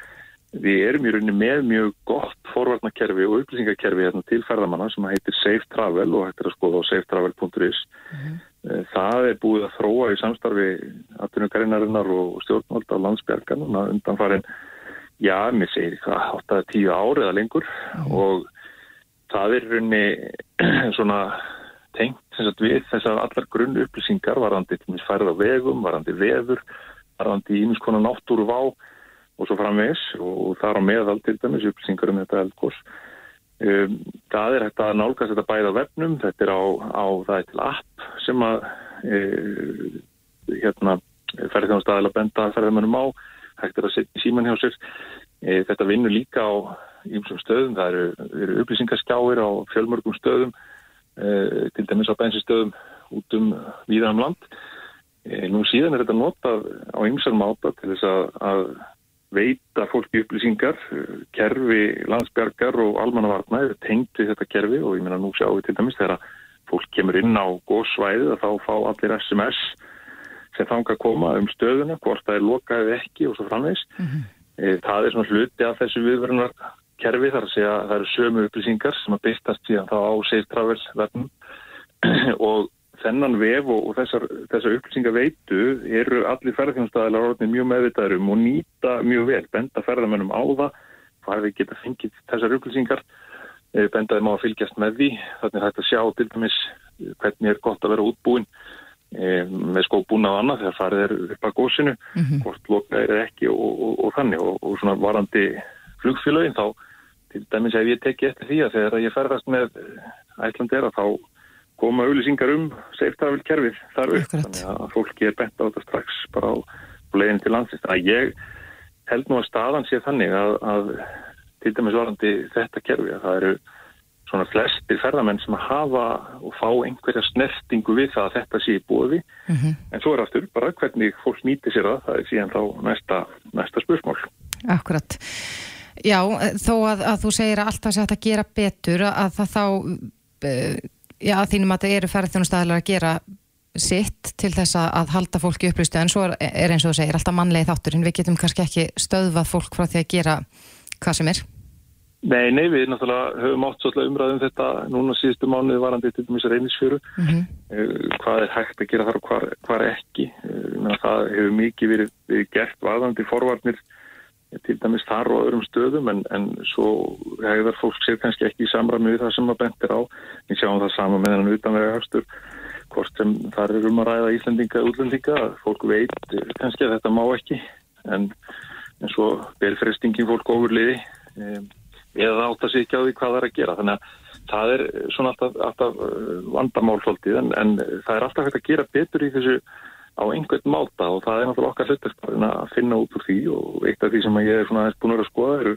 við erum í rauninni með mjög gott forvarnakerfi og upplýsingakerfi hérna, til ferðamanna sem heitir Safe Travel og hættir að skoða á safetravel.is mm -hmm. Eh, það er búið að þróa í samstarfi atvinnugarinnarinnar og stjórnvalda á landsbjörgan undan farin, já, mér segir hvað, 8-10 ári eða lengur mm. og það er raunni svona tengt sagt, við þessar allar grunn upplýsingar varandi færð á vegum, varandi veður, varandi ímins konar náttúru vá og svo framvegs og það er á meðal til dæmis upplýsingar um þetta eldgós Um, það er hægt að nálgast þetta bæða vefnum, þetta er á, á það er til app sem að e, hérna ferðarþjónastæðilega benda ferðarmennum á, hægt er að setja síman hjá sér. E, þetta vinnur líka á ýmsum stöðum, það eru, eru upplýsingaskjáir á fjölmörgum stöðum, e, til dæmis á bensinstöðum út um víðan um land. Nú síðan er þetta notað á ymsar máta til þess að, að veita fólki upplýsingar, kerfi landsbergar og almannavarna er tengt við þetta kerfi og ég meina nú sjáum við til dæmis þegar fólk kemur inn á góðsvæðið að þá fá allir SMS sem þanga að koma um stöðuna, hvort það er lokaðið ekki og svo framvegs. Mm -hmm. Það er svona hluti af þessu viðverðunar kerfi þar að segja að það eru sömu upplýsingar sem að byrstast síðan þá á Safe Travel verðnum og þennan vef og, og þessar, þessar upplýsingar veitu eru allir ferðarþjónstæðilega orðin mjög meðvitaðurum og nýta mjög vel, benda ferðarmennum á það hvað við geta fengið þessar upplýsingar. Eh, bendaði má að fylgjast með því. Þannig hægt að sjá til dæmis hvernig er gott að vera útbúin e, með skóbúna á annað þegar farið er upp að góðsinu mm -hmm. hvort loka er ekki og, og, og þannig. Og svona varandi flugfélagin þá til dæmis ef ég teki eftir því að þegar ég ferðast með ætlandera þá koma auðlýsingar um safetravel kerfið þar upp. Þannig að fólki er bent á þetta strax bara á leginn til landsins. Að ég held nú að staðan sé þannig að, að til dæmis varandi þetta kerfi að það eru svona flestir ferðamenn sem að hafa og fá einhverja snertingu við það að þetta sé í bóði mm -hmm. en svo er aftur bara hvernig fólk nýti sér það. Það er síðan þá næsta, næsta spursmál Akkurat. Já, þó að, að þú segir að alltaf sé að gera betur að það þá uh, já, þínum að það eru ferðarþjónustæðilega að gera sitt til þess að, halda fólki upplýstu. En svo er, er eins og þú segir alltaf mannlega þátturinn, við getum kannski ekki stöðvað fólk frá því að gera hvað sem er. Nei, nei, við náttúrulega höfum átt svolítið umræðum þetta núna síðustu mánuði varandi til dæmis reynisfjöru. Mm -hmm. hvað er hægt að gera þar og hvað, hvað ekki. Uh, það hefur mikið verið, verið gert varandi forvarnir til dæmis þar og öðrum stöðum en, en svo hegðar fólk sér kannski ekki í samræmi við það sem maður bentir á. Við sjáum það sama með hann utanvega höstur hvort sem þar er um að ræða Íslandinga, útlendinga, fólk veit kannski að þetta má ekki en, en svo ber frestingin fólk ofurliði um, eða átt að sikja á því hvað það er að gera. Þannig að það er svona alltaf, alltaf vandamálfaldið en, en það er alltaf hægt að gera betur í þessu á einhvern máta og það er náttúrulega okkar hlutastarinn að finna út úr því og eitt af því sem ég er svona aðeins búin að skoða eru,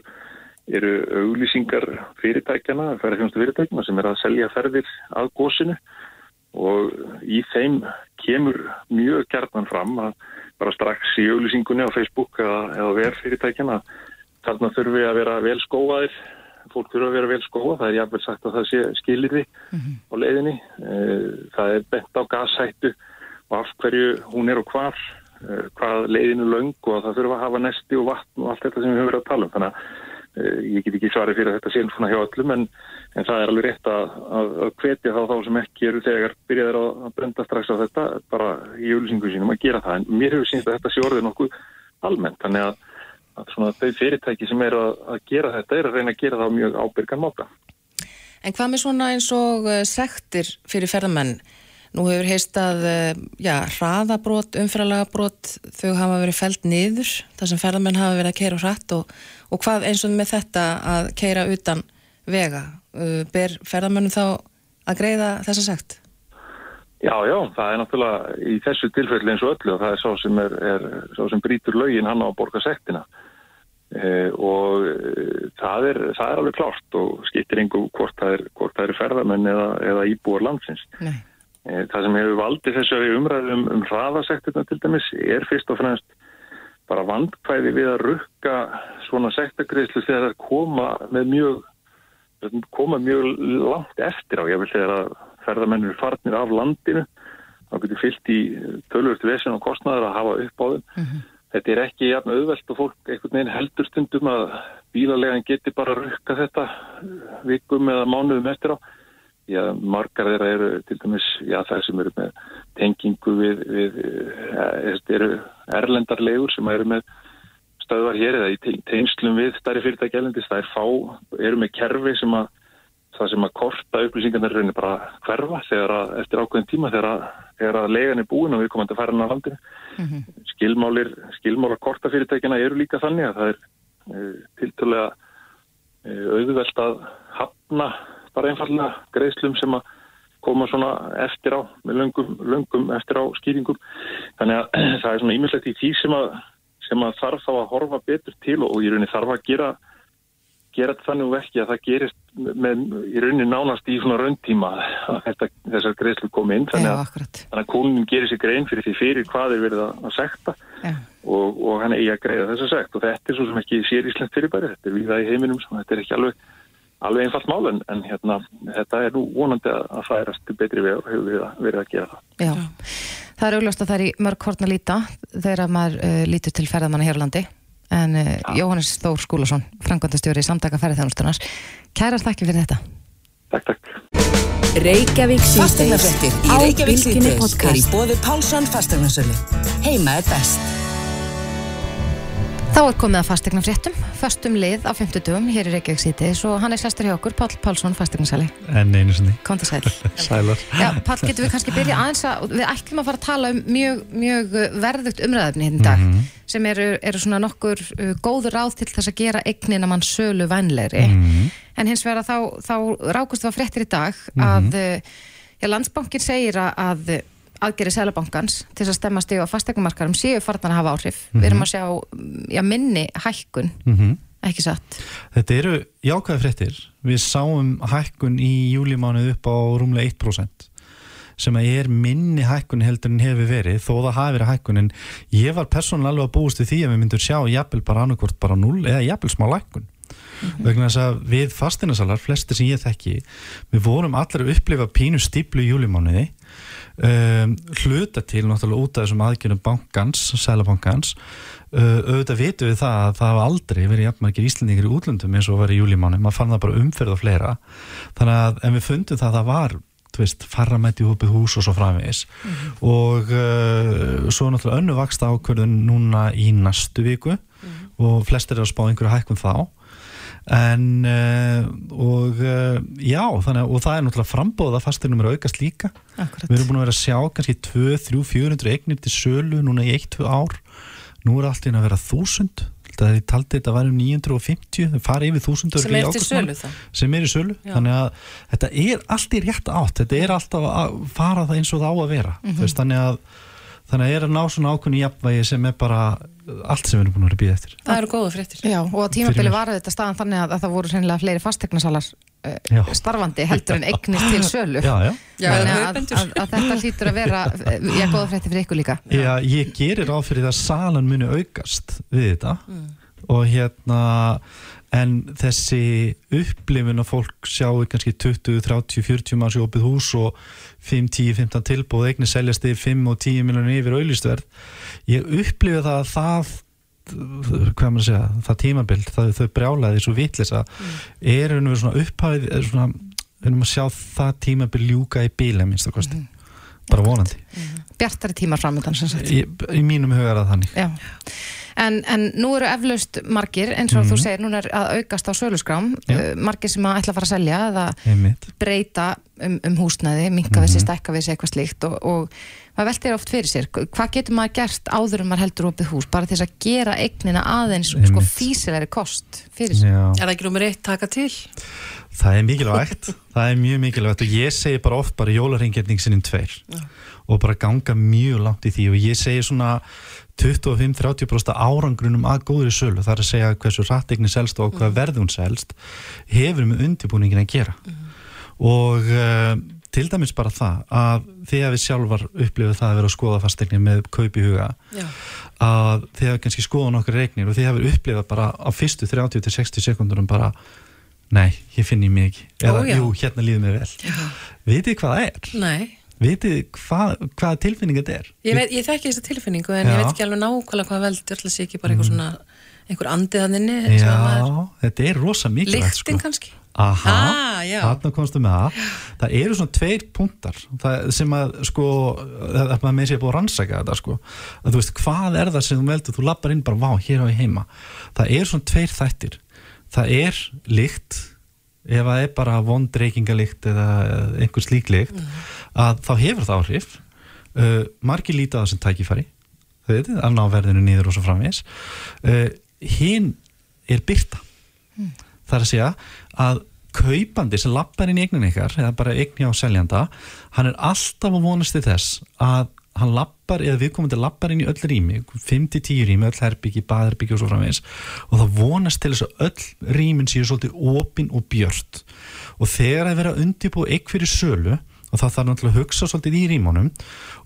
eru auglýsingar fyrirtækjana, ferðarfjónstu fyrirtækjana sem er að selja ferðir að gósinu og í þeim kemur mjög gerðan fram að bara strax í auglýsingunni á Facebook eða, eða verð fyrirtækjana þarna þurfum við að vera vel skóaðir fólk þurfa að vera vel skóa, það er jáfnvel sagt að það sé skilirði mm -hmm. á leiðinni. Eh, það er bent á gashættu og af hverju hún er og hvar uh, hvað leiðinu löng og það þurfa að hafa nesti og vatn og allt þetta sem við höfum verið að tala um. Þannig að uh, ég get ekki svarið fyrir að þetta sé svona hjá öllum en, en það er alveg rétt að, að, að hvetja þá þá sem ekki eru þegar byrjaður að, að brenda strax á þetta bara í auðlýsingu sínum að gera það. En mér hefur sínst að þetta sé orðið nokkuð almennt. Þannig að, að svona þau fyrirtæki sem eru að gera þetta er að reyna að gera það á mjög ábyrgan máta. En hvað með svona eins og uh, sektir fyrir ferðamenn Nú hefur heist að, eh, já, hraðabrót, umfæralagabrót, þau hafa verið fælt niður, þar sem ferðarmenn hafa verið að keira hratt og, og hvað eins og með þetta að keira utan vega, uh, ber ferðarmennum þá að greiða þessa segt? Já, já, það er náttúrulega í þessu tilfelli eins og öllu og það er sá sem, er, er, sá sem brítur lögin hann á að borga sektina eh, og eh, það, er, það er alveg klárt og skiptir einhver hvort það er, er ferðarmenn eða, eða íbúar landsins. Nei. Eh, það sem hefur valdið þessari umræðum um, um hraðasektirna til dæmis er fyrst og fremst bara vandkvæði við að rukka svona sektargreðslu þegar það koma með mjög koma mjög langt eftir á. Ég vil segja að ferðamennir farnir af landinu þá getur fyllt í tölvöld vesin og kostnaður að hafa upp á þeim. Mm -hmm. þetta er ekki jafn auðvelt og fólk einhvern veginn heldur stundum að bílalegan geti bara rukka þetta vikum eða mánuðum eftir á Já, margar þeirra eru til dæmis, já það sem eru með tengingu við, við ja, eh, eru erlendarlegur sem eru með stöðvar hér eða í tegnslum við stærri fyrirtækjælendis, það er fá, eru með kerfi sem að það sem að korta upplýsingarnir reynir bara hverfa þegar að eftir ákveðin tíma þegar að, þegar að legan er búin og við komum að færa hann á landinu. Mm -hmm. Skilmálir, skilmálar korta fyrirtækjana eru líka þannig að það er e, eh, tiltölega e, eh, auðvelt að hafna bara einfallega greiðslum sem að koma svona eftir á, með löngum, löngum eftir á skýringum. Þannig að það er svona ímislegt í því sem að, sem að þarf þá að horfa betur til og í rauninni þarf að gera, gera þannig og ekki að það gerist með, í rauninni nánast í svona rauntíma að þessar greiðslu komi inn. Þannig að, að konin gerir sér grein fyrir því fyrir hvað er verið að, sekta og, og hann í að greiða þess að sekt og þetta er svo sem ekki sér íslenskt fyrirbæri, þetta er við það í heiminum, þetta er ekki alveg alveg einfalt mál en, en hérna, þetta er nú vonandi að færast betri við og hefur við að, verið að gera það. Já, það er augljóst að það er í mörg hortna líta þegar maður uh, lítur til ferðamanna hér á landi en uh, Jóhannes Þór Skúlason, frangvandastjóri í samtaka ferðarþjónustunars, kærast ekki fyrir þetta. Takk, takk. Reykjavík síðdeis á Bilginni podcast er í bóði Pálsson fasteignarsölu. Heima er best. Þá er komið að fastegna fréttum, fastum lið á 50 dögum, hér er Reykjavík sítiðis og hann er sestur hjá okkur, Pál Pálsson, fastegnarsæli. En einu sinni. Konta sæl. Sælar. Já, Pál, getur við kannski byrja aðeins að, við ætlum að fara að tala um mjög, mjög verðugt umræðafni hérna í dag, mm -hmm. sem eru, eru svona nokkur uh, góður ráð til þess að gera eignina mann sölu vænleiri, mm -hmm. en hins vegar þá, þá rákust á fréttir í dag að, mm -hmm. já, landsbankin segir að aðgerið Sælabankans til að stemma stíu á fastegnumarkarum séu farnan að hafa áhrif. Mm -hmm. Við erum að sjá já, minni hækkun, mm -hmm. ekki satt. Þetta eru jákvæði fréttir. Við sáum hækkun í júlimánuð upp á rúmlega 1% sem að ég er minni hækkun heldur en hefur verið, þó það hafi verið hækkun en ég var persónulega alveg að búist við því að við myndum sjá jafnvel bara annarkvort bara 0 eða jafnvel smá hækkun -hmm. vegna þess að við fastinasalar, flestir sem ég þekki við vorum allir að upplifa pínu stíplu í júlimániði um, hluta til náttúrulega út af þessum aðgjörnum bankans, sælabankans uh, auðvitað vitum við það að það hafa aldrei verið jafnmargir íslendingar í útlöndum eins og var í júlimáni, maður fann það bara umferð og fleira, þannig að en við fundum það að það var farramætti hópið hús og svo framvegis. Mm -hmm. og uh, svo náttúrulega önnu vaksta ákverðun núna í næstu viku mm -hmm. og flestir er að spá einhverju hækkum þá en uh, og uh, já þannig, og það er náttúrulega frambóða fastinum er aukast líka. Akkurat. við erum búin að vera að sjá kannski 2, 3, 400 eignir til sölu núna í 1-2 ár. Nú er allt inn að vera 1000 það er í taldi þetta var um 950 það fari yfir 1000 sem er til sölu þá. Sem er í sölu, Já. þannig að þetta er allt í rétt átt, þetta er alltaf að fara það eins og það á að vera. Mm -hmm. Þannig að þannig að það er að ná svona ákunni jafnvægi sem er bara allt sem við erum búin að vera býð eftir. Það eru góða fréttir. Já, og á tímabili var þetta staðan þannig að, að það voru sennilega fleiri fastegnasalar uh, starfandi heldur en eignist til sölu. Já, já, já að, að, að þetta hlýtur að vera ég er góða frétti fyrir ykkur líka. Já, ég gerir áfyrir að salan muni aukast við þetta. Mm. Og hérna en þessi upplifin að fólk sjáu kannski 20, 30, 40 manns í opið hús og 5, 10, 15 tilbúð eignir seljast yfir 5 og 10 miljónir yfir auðlistverð ég upplifi það að það hvað maður segja, það tímabild það, þau brjálaði svo vitlisa mm. er einhvern veginn svona upphæð er svona, einhvern veginn að sjá það tímabild ljúka í bíla minnst að kosti mm. bara vonandi mm. Bjartari tímar framöndan í, í mínum hugar að þannig Já En, en nú eru eflaust margir, eins og mm. þú mhm. segir, núna er að aukast á sölusgrám, uh, margir sem að ætla að fara að selja eða Einmitt. breyta um, um húsnæði, minka við sér, mhm. stekka við sér eitthvað slíkt og, og maður veldir oft fyrir sér. Hvað getur maður gert áður en maður heldur opið hús, bara til þess að gera eignina aðeins sko, físilegri kost fyrir sér? Já. Er það ekki nummer eitt taka til? Það er mikilvægt, það er mjög mikilvægt og ég segi bara oft bara Já. Og bara ganga mjög langt í því og ég segi svona 25-30% árangrunum að góðri sölu, það er að segja hversu rættegni selst og hvað mm. verðun selst hefur með undirbúningin að gera mm. og uh, til dæmis bara það að þegar við sjálfar upplifum það að vera að skoða fastegni með kaup í huga Já. að þegar kannski skoðum okkur regnir og þegar við upplifum bara á fyrstu 30-60 sekundunum bara nei, ég finn ég mig ekki eða Ó, jú, hérna líður mig vel vitið hvað það er? Nei vitið hvað, hvaða tilfinning þetta er? Ég, veit, ég þekki þessa tilfinningu en Já. ég veit ekki alveg nákvæmlega hvað veldur alltaf sé ekki bara einhver mm. svona einhver andiðaninni Já, þetta er rosa mikilvægt Líktin sko. kannski? Aha, ah, þarna komstu með það. Það eru svona tveir punktar. Sem að sko að maður með sér búið að rannsaka þetta sko. Að þú veist hvað er það sem þú veldur? Þú lappar inn bara vá hér á ég heima. Það eru svona tveir þættir. Það er líkt ef það er bara vondreikingalikt eða einhvers líklikt mm. að þá hefur það áhrif. Uh, margir lítið að það sem tækifæri. Þau veitir, að ná verðinu nýður og svo framvís uh, hinn er byrta mm. það er að segja að kaupandi sem lappar inn í eignin ykkar eða bara eigni á seljanda hann er alltaf að vonast til þess að hann lappar, eða viðkomandi lappar inn í öll rými 5-10 rými, öll herbyggi, baðherbyggi og svo framvegis og það vonast til þess að öll rýmin séu svolítið opinn og björnt og þegar það vera undibúið eign fyrir sölu og það þarf náttúrulega að hugsa svolítið í rímunum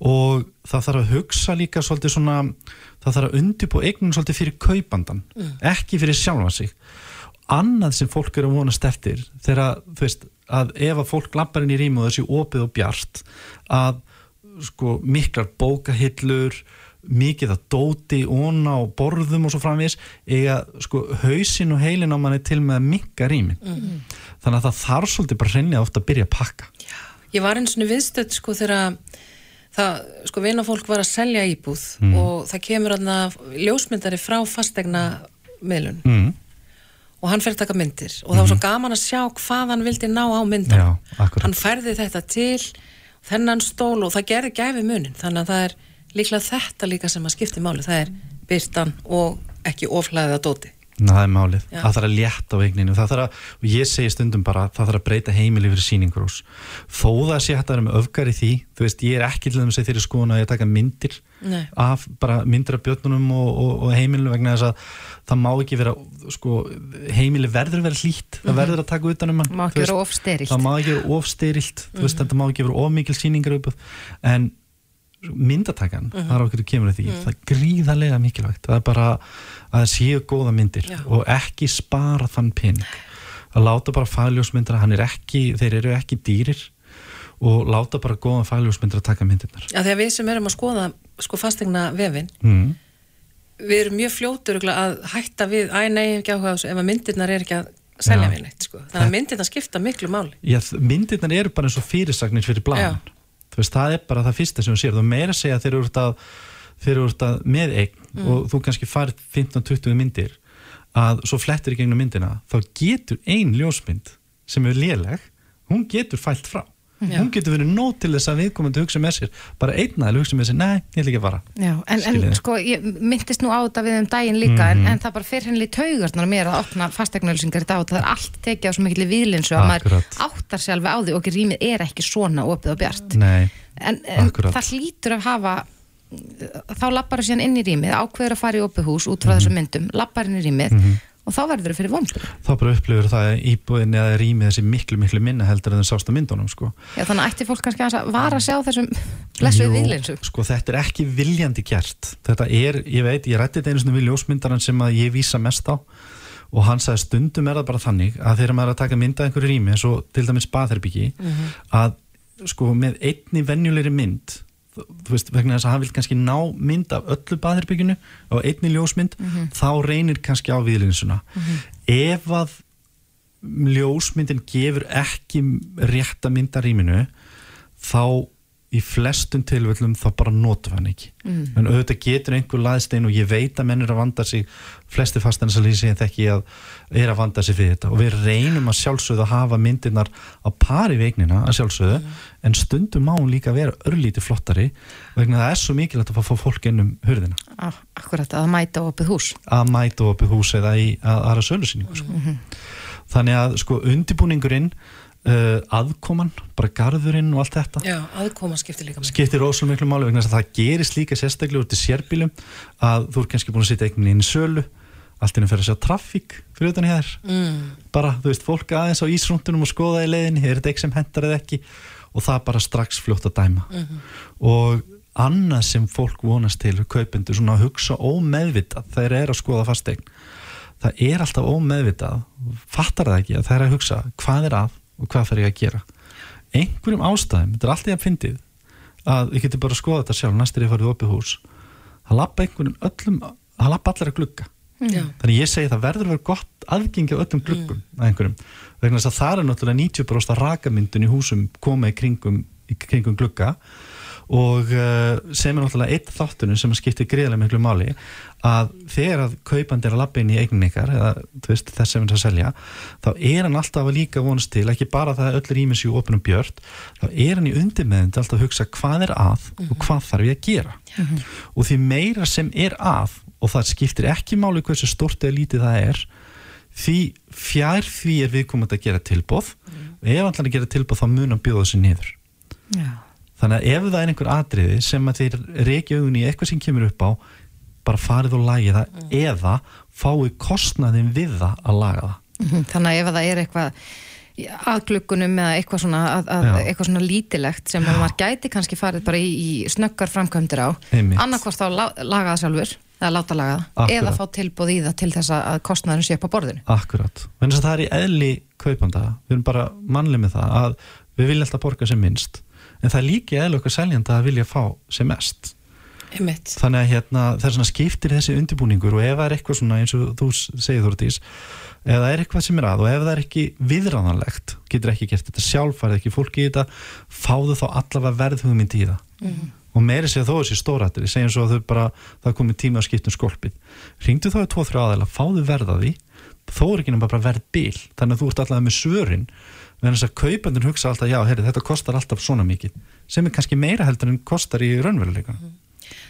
og það þarf að hugsa líka svolítið svona, það þarf að undibú eignum svolítið fyrir kaupandan mm. ekki fyrir sjálfa sig annað sem fólk eru að vonast eftir þegar þú veist að ef að fólk lappar inn í rímu og þessi opið og bjart að sko miklar bókahillur mikið að dóti, óna og borðum og svo framvís eiga sko hausin og heilin á manni til með að mikka rýmin mm. þannig að það þarf svolítið bara hreinlega ofta að byrja að pakka Já Ég var eins og viðstöld sko þegar það, sko vinafólk var að selja íbúð mm. og það kemur aðna ljósmyndari frá fastegna miðlun mm. og hann fer að taka myndir og það var svo mhm. gaman að sjá hvað hann vildi ná á myndan. Já, hann færði þetta til þennan stól og það gerði gæfi munin þannig að það er líklega þetta líka sem að skipti máli, það er byrtan og ekki oflæðið að dóti. Ná, það er málið, Já. það þarf að létta á eigninu það þarf að, og ég segi stundum bara það þarf að breyta heimili fyrir síningrús þó það sé hægt að vera með öfgar í því þú veist, ég er ekki til þess að þeirri skoðun að ég taka myndir Nei. af bara myndir af björnunum og, og, og heimilinu vegna þess að það má ekki vera sko, heimili verður vera hlýtt það mhm. verður að taka utanum hann má ekki vera ofstyrrilt það má ekki vera ofstyrrilt mm -hmm. það má ekki vera ofmikil síningar en myndatakan, uh -huh. það er okkur kemur því, uh -huh. það er gríðarlega mikilvægt það er bara að séu góða myndir Já. og ekki spara þann pening að láta bara fagljósmyndra hann er ekki, þeir eru ekki dýrir og láta bara góða fagljósmyndra að taka myndirnar. Já þegar við sem erum að skoða sko fastegna vefin mm. við erum mjög fljótur að hætta við, æ nei, ekki áhuga ef að myndirnar er ekki að selja við neitt sko. þannig að myndirna skipta miklu máli Já, myndirna eru bara eins og fyrirsagnir fyrir bláðan veist, það er bara það fyrsta sem þú sér þú meira segja þegar þú ert að, með eign mm. og þú kannski farið 15-20 myndir að svo flettir í gegnum myndina þá getur ein ljósmynd sem er léleg, hún getur fælt frá Já. hún getur verið nót til þess að viðkomandi hugsa með sér, bara einna eða hugsa með sér nei, ég vil ekki fara Já, en, en sko, ég myndist nú á þetta við um daginn líka mm -hmm. en, mhm. en það bara fyrir henni í taugarnar mér að opna fastegnauðlýsingar í dag og það er allt tekið á svo mikil viðlinsu að maður áttar alveg á því og ekki rýmið er ekki svona opið og bjart nei, en, en það hlýtur að hafa þá lappar það síðan inn í rýmið ákveður að fara í opið hús út frá mm -hmm. þessum myndum lappar inn í rýmið mm -hmm og þá verður þau fyrir vonbröð þá bara upplifur það íbúðin eða rýmið þessi miklu miklu minna heldur en það sást á myndunum sko. Já þannig að ætti fólk kannski að vara að sjá þessum blessuð viðlinsu Sko þetta er ekki viljandi gert þetta er, ég veit, ég rætti þetta einu svona við ljósmyndaran sem að ég vísa mest á og hann sagði stundum er það bara þannig að þegar maður er að taka mynda einhverju rými eins og til dæmis batherbyggi mm -hmm. að sko með einni venjulegri mynd þú veist, vegna þess að hann vil kannski ná mynd af öllu baðherbygginu og einni ljósmynd, mm -hmm. þá reynir kannski á viðlinsuna. Mm -hmm. Ef að ljósmyndin gefur ekki rétta myndaríminu þá í flestum tilvöldum þá bara notum hann ekki mm. en auðvitað getur einhver laðstein og ég veit að menn er að vanda sig flesti fastanarsalýsi en þekki að er að vanda sig fyrir þetta og við reynum að sjálfsögðu að hafa myndirnar á pari veiknina að sjálfsögðu mm. en stundum má hún líka vera örlíti flottari vegna það er svo mikilvægt að fá fólk ennum hurðina ah, Akkurat, að mæta opið hús að mæta opið hús eða í að, aðra sölusýningu sko. mm -hmm. þannig að sko undibúningurinn Uh, aðkoman, bara garðurinn og allt þetta Já, aðkoma skiptir líka miklu skiptir óslulega miklu máli vegna þess að það gerist líka sérstaklega út í sérbílum að þú er kannski búin að setja einhvern veginn í sölu allt innum fyrir að sjá trafík fyrir utan hér mm. bara, þú veist, fólk aðeins á ísrúndunum og skoða í leiðinni, er þetta ekki sem hendar eða ekki? Og það bara strax fljótt að dæma. Mm -hmm. og annað sem fólk vonast til, kaupendur, svona að hugsa ómeðvitað þegar það er að skoða fastegn það er alltaf ómeðvitað fattar það ekki að það er að hugsa hvað er að og hvað þarf ég að gera. Einhverjum ástæðum, þetta er alltaf ég að fyndið að ég geti bara að skoða þetta sjálf næstir ég farið opið hús. Það lappa einhverjum öllum, það lappa allir að glugga mm. þannig ég segi það verður að vera gott aðgengi á öllum gluggum mm. að einhverjum, vegna þess að það er náttúrulega 90% rakamyndun í húsum koma í kringum, í kringum glugga og uh, sem er náttúrulega eitt þáttunum sem skiptir greiðlega miklu máli að þegar að kaupandi er að lappa inn í eignin ykkar eða veist, þess sem er að selja þá er hann alltaf að líka vonast til ekki bara það að öll rýmis í opnum björn þá er hann í undirmeðund alltaf að hugsa hvað er að mm -hmm. og hvað þarf ég að gera mm -hmm. og því meira sem er að og það skiptir ekki máli hversu stort eða lítið það er því fjær því er viðkomandi að gera tilbóð mm. ef hann er að gera tilbóð þá mun hann bjóða þessi niður. Já. Þannig að ef það er einhver atriði sem að þeir reykja augun í eitthvað sem kemur upp á bara farið og lagi það mm. eða fái kostnaðin við það að laga það. -hmm. Þannig að ef það er eitthvað aðglöggunum eða eitthvað svona, að, að, eitthvað svona lítilegt sem maður gæti kannski farið bara í, í snöggar framkvæmdur á annarkvárt þá laga það sjálfur eða láta laga það, eða fá tilbúð í það til þess að kostnaðurinn sé upp á borðinu. Akkurat, en þess að það er í eðli kaupanda, við erum bara mannlega með það að við viljum alltaf borga sem minnst en það er líka eða okkar seljanda að vilja fá sem mest. Einmitt. þannig að hérna, það er svona skiptir þessi undirbúningur og ef það er eitthvað svona eins og þú segir Þórtís ef það er eitthvað sem er að og ef það er ekki viðræðanlegt getur ekki gert þetta sjálf, farið ekki fólki í þetta fáðu þá allavega verðhugmynd í það. Mm -hmm. Og meiri segja þó þessi stórættir segjum svo að þau bara, það komið tíma að skipta um skolpið, ringdu þá í tvo þrjá aðeila fáðu verðaði, þó er ekki náttúrulega bara verð bil, þannig að þú ert allavega með svörin. En þess að kaupandun hugsa alltaf já, heyri, þetta kostar alltaf svona mikið sem er kannski meira heldur en kostar í raunveruleika mm.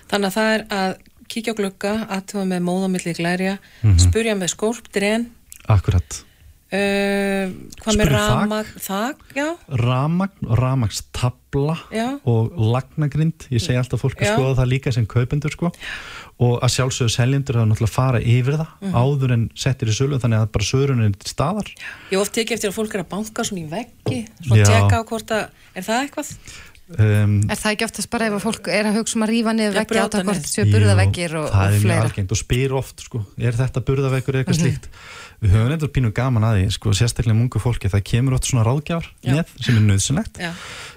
Þannig að það er að kíkja á glukka, aðtöfa með móðamilli glærja, mm -hmm. spurja með skólpdrén Akkurat Uh, hvað með ramag þak, já. Ramag, ramagstabla og lagnagrind, ég segi alltaf fólk að skoða það líka sem kaupendur sko. Og að sjálfsögðu seljendur hafa náttúrulega fara yfir það mm áður en settir í sölu þannig að bara sörunin er staðar. Ég ofti ekki eftir að fólk er að banka svona í veggi svona að tjekka á hvort að, er það eitthvað? Um, er það ekki oftast bara ef fólk er að hugsa um að rífa niður veggi átakvort séu burðaveggir og, og fleira? Það er mjög algengt og spyr oft sko, er þetta burðaveggur eða eitthvað mm -hmm. slíkt? Við höfum nefndur pínu gaman að því, sko, sérstaklega mungu fólki, það kemur oft svona ráðgjár með, sem er nöðsynlegt,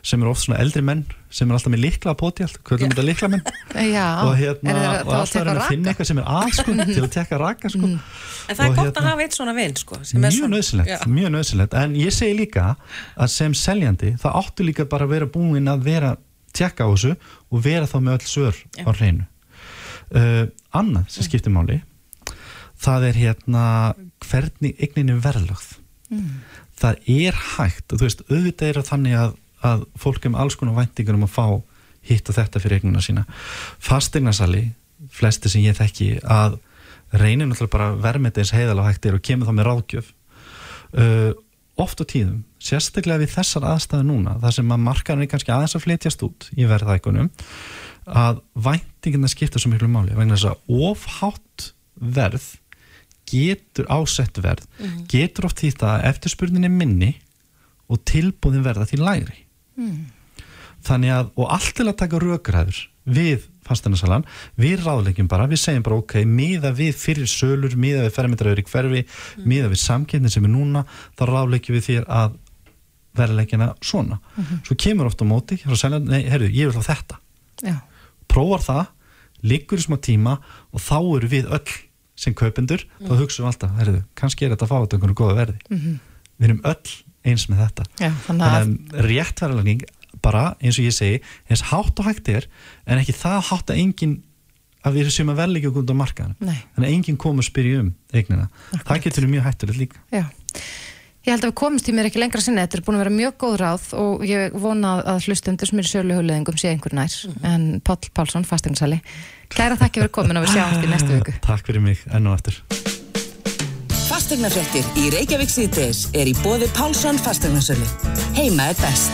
sem er oft svona eldri menn, sem er alltaf með likla á poti allt, hvað er þetta likla menn? Já, og, hérna, og alltaf er að finna eitthvað sem er að, sko, til að tekka raka, sko. Mm. En það er gott hérna, að hafa eitt svona vinn, sko. Mjög nöðsynlegt, mjög nöðsynlegt, en ég segi líka að sem seljandi, það áttu líka bara að vera búin að vera tjekka á þessu og vera þá með öll sör Já. á hreinu uh, annað sem skiptir máli það er hérna hvernig eigninu verðlögð mm. það er hægt og þú veist, auðvitað er þannig að, að fólk um alls konar væntingur um að fá hitt og þetta fyrir eignuna sína. Fastegnarsali, flesti sem ég þekki að reynir náttúrulega bara vermið eins heiðal á hægtir og kemur þá með ráðgjöf. Uh, oft á tíðum, sérstaklega við þessar aðstæðu núna, þar sem að markarinn er kannski aðeins að flytjast út í verðækunum að væntingina skipta svo miklu máli, vegna þess að ofhátt verð getur ásett verð, mm -hmm. getur oft því að eftirspurnin er minni og tilbúðin verða til læri mm. þannig að, og allt til að taka raugraður við fasteinasalan, við ráðlegjum bara, við segjum bara ok, miða við fyrir sölur, miða við fermetraður í hverfi, mm. miða við samkynni sem er núna, þá ráðlegjum við þér að verðlegjana svona. Mm -hmm. Svo kemur ofta á móti, selja, nei, herru, ég vil þá þetta. Já. Prófar það, liggur í smá tíma og þá eru við öll sem kaupendur, mm. þá hugsaum við alltaf, herru, kannski er þetta að fá þetta einhvern góða verði. -hmm. Við erum öll eins með þetta. Já, þannig að, að réttverðalegning bara, eins og ég segi, eins hátt og hægt er en ekki það hátt að enginn að við séum að vel ekki okkur á markaðan þannig að enginn kom að spyrja um eignina. Akkurat. það getur mjög hættilegt líka. Já. Ég held að við komumst í mér ekki lengra sinni. Þetta er búin að vera mjög góð ráð og ég vona að hlustundur sem eru sjöluhuleðingum sé einhver nær. Mm. En Pál Pálsson, fasteignarsali Kæra þakki fyrir komin og við sjáumst í næstu viku. Takk fyrir mig, enn og eftir Fasteignarfrettir í Reykjavík síðdeis er í bóði Pálsson fasteignarsali Heima er best.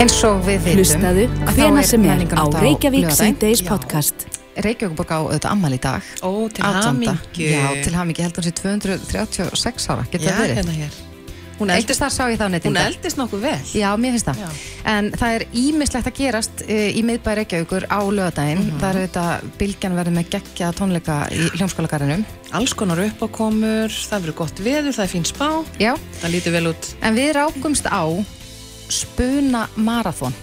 Eins og við veitum Hlustaðu hvena sem er á Reykjavík C-Days podcast. Reykjavík búið á auðvitað ammal í dag. Ó, til hamingju. Já, til hamingju, heldur hún sé 236 ára. Getur það verið? Já, hérna hér Hún eldist þar sá ég þá nettinga. Hún eldist nokkuð vel. Já, mér finnst það. Já. En það er ímislegt að gerast uh, í miðbæri Reykjavíkur á lögadaginn. Mm -hmm. Það eru þetta bylgjan verið með gegja tónleika í hljómskólagarðinum. Alls konar uppákomur, það verður gott veður, það er fín spá. Já. Það lítur vel út. En við rákumst á spuna marathón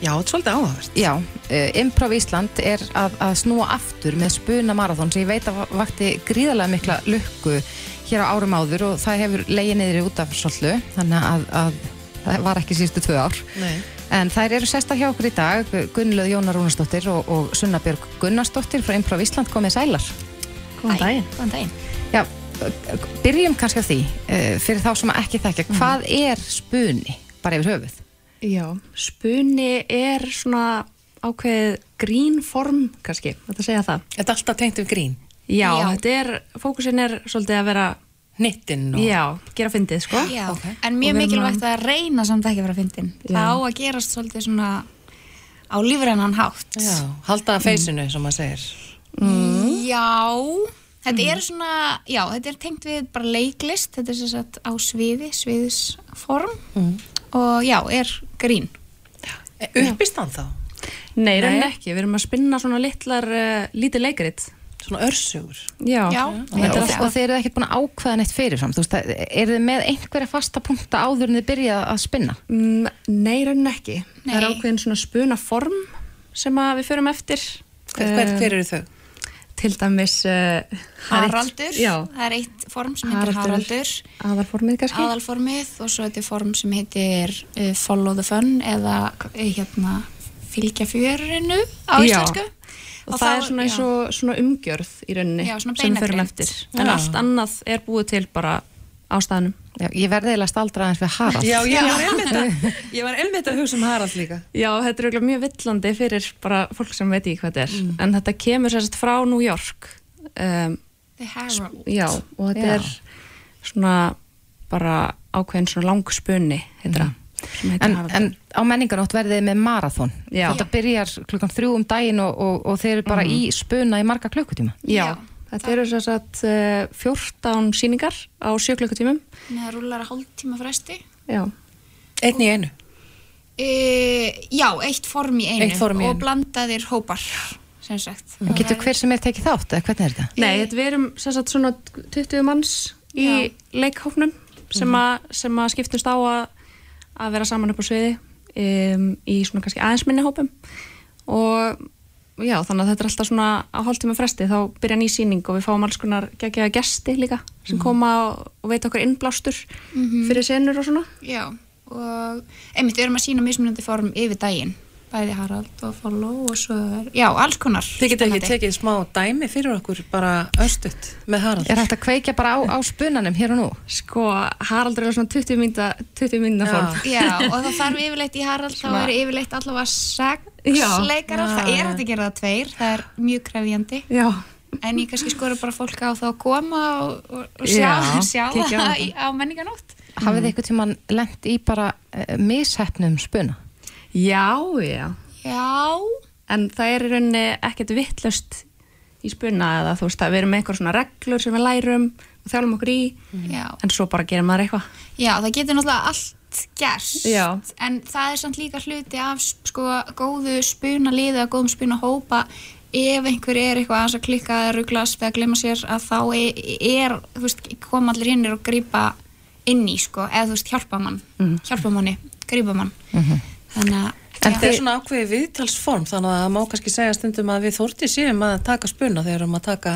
Já, þetta er svolítið áhagast Já, uh, Improv Ísland er að, að snúa aftur með spuna marathón sem ég veit að vakti gríðarlega mikla lukku hér á árum áður og það hefur leiðið niður út af svollu þannig að, að það var ekki síðustu tvö ár Nei. en þær eru sesta hjá okkur í dag Gunnlöð Jónar Rúnarsdóttir og, og Sunna Björg Gunnarsdóttir frá Improv Ísland komið sælar Góðan daginn Góðan daginn Já, byrjum kannski á því uh, fyrir þá sem ekki þekkja, mm. hvað er spuni? bara yfir höfuð. Já, spunni er svona ákveðið grínform kannski, þetta segja það. Þetta er alltaf tengt um grín? Já, Já. þetta er, fókusin er svolítið að vera Nittinn og... Já, gera fyndið sko. Já, okay. en mjög mikilvægt að reyna samt ekki að vera fyndin. Það á að gerast svolítið svona á lífrennan hátt. Já, halda að feysinu mm. sem maður segir. Mm. Já, þetta mm. er svona, já, þetta er tengt við bara leiklist, þetta er svona á sviði, sviðisform. Mm og já, er grín Uppist hann þá? Nei, reynd ekki, við erum að spinna svona litlar, uh, lítið leikaritt Svona örsugur Já, já. já. Og þeir eru ekki búin að ákveða neitt fyrirfram veist, Er þið með einhverja fasta punkta áður en þið byrja að spinna? Mm, nei, reynd ekki. Nei. Það er ákveðin svona spuna form sem við förum eftir. Hver, hver, hver eru þau? til dæmis uh, Haraldur, það er eitt form sem heitir Haraldur. Aðalformið kannski. Aðalformið og svo þetta er form sem heitir uh, Follow the Fun eða uh, hérna, fylgja fjörinu á íslensku og, og það er svona, svo, svona umgjörð í rauninni já, sem við förum eftir. En já. allt annað er búið til bara á staðnum. Já, ég verði eða staldra aðeins við Harald. Já, ég var einmitt, ég var einmitt að hugsa um Harald líka. Já, þetta er mjög villandi fyrir bara fólk sem veit ekki hvað þetta er. Mm. en þetta kemur sérst frá New York. Um, The Harald Já, og þetta já. er svona bara ákveðin svona lang spunni mm. En, en á menninganótt verðið með marathón þetta byrjar klukkan þrjú um daginn og, og, og þeir eru bara mm. í spuna í marga klukkutíma Já, já. Þetta eru svo að 14 síningar á sjöklökkutímum. Það rúlar að hálf tíma fresti. Já. Einn í einu? E, já, eitt form í einu Eitt form í og einu. blandaðir hópar sem sagt. En getur hver sem er tekið þátt, eða hvernig er þetta? Nei, þetta við erum sem sagt svona 20 manns í leikhófnum sem, a, sem að skiptust á að, að vera saman upp á sviði um, í svona kannski aðeins minni hópum og já, þannig að þetta er alltaf svona á hálftíma fresti þá byrja ný síning og við fáum alls konar geggjaða gesti líka sem Mhm. koma og, og veit okkur innblástur Mhm. fyrir senur og svona Já, og einmitt við erum að sína mismunandi form yfir daginn bæði Harald og Follow og svo er, já, alls konar Þið getur ekki tekið smá dæmi fyrir okkur bara östutt með Harald. Er hægt að kveikja bara á, á spunanum hér og nú? Sko, Haraldur er svona 20 mynda 20 mynda form Já, og það þarf yfirleitt í Harald þá er yfirleitt allavega sex Já. leikarar, Já, það er hægt að gera það tveir það er mjög krefjandi Já. en ég kannski skora bara fólk á það að koma og, og, og Já, sjá, sjá á það þetta. í- á menninganótt Hafið þið eitthvað tíman lent í bara uh, mishefnum spuna? Já, já. Já. En það er í rauninni ekkert vittlust í spuna eða þú veist að við erum með einhver svona reglur sem við lærum og þjálfum okkur í Já. en svo bara gerum maður eitthvað. Já, það getur náttúrulega allt gerst Já. en það er samt líka hluti af sko góðu spuna liði og góðum spuna hópa ef einhver er eitthvað að klikka eða rugglast eða glemma sér að þá er, er þú veist, koma allir hinnir og grípa inn í sko, eða þú veist, hjálpa mann Mhm. hjálpa manni, grípa mann þannig að En þetta er svona ákveði viðtalsform þannig að það má kannski segja stundum að við þórti séum að taka spuna þegar við erum að taka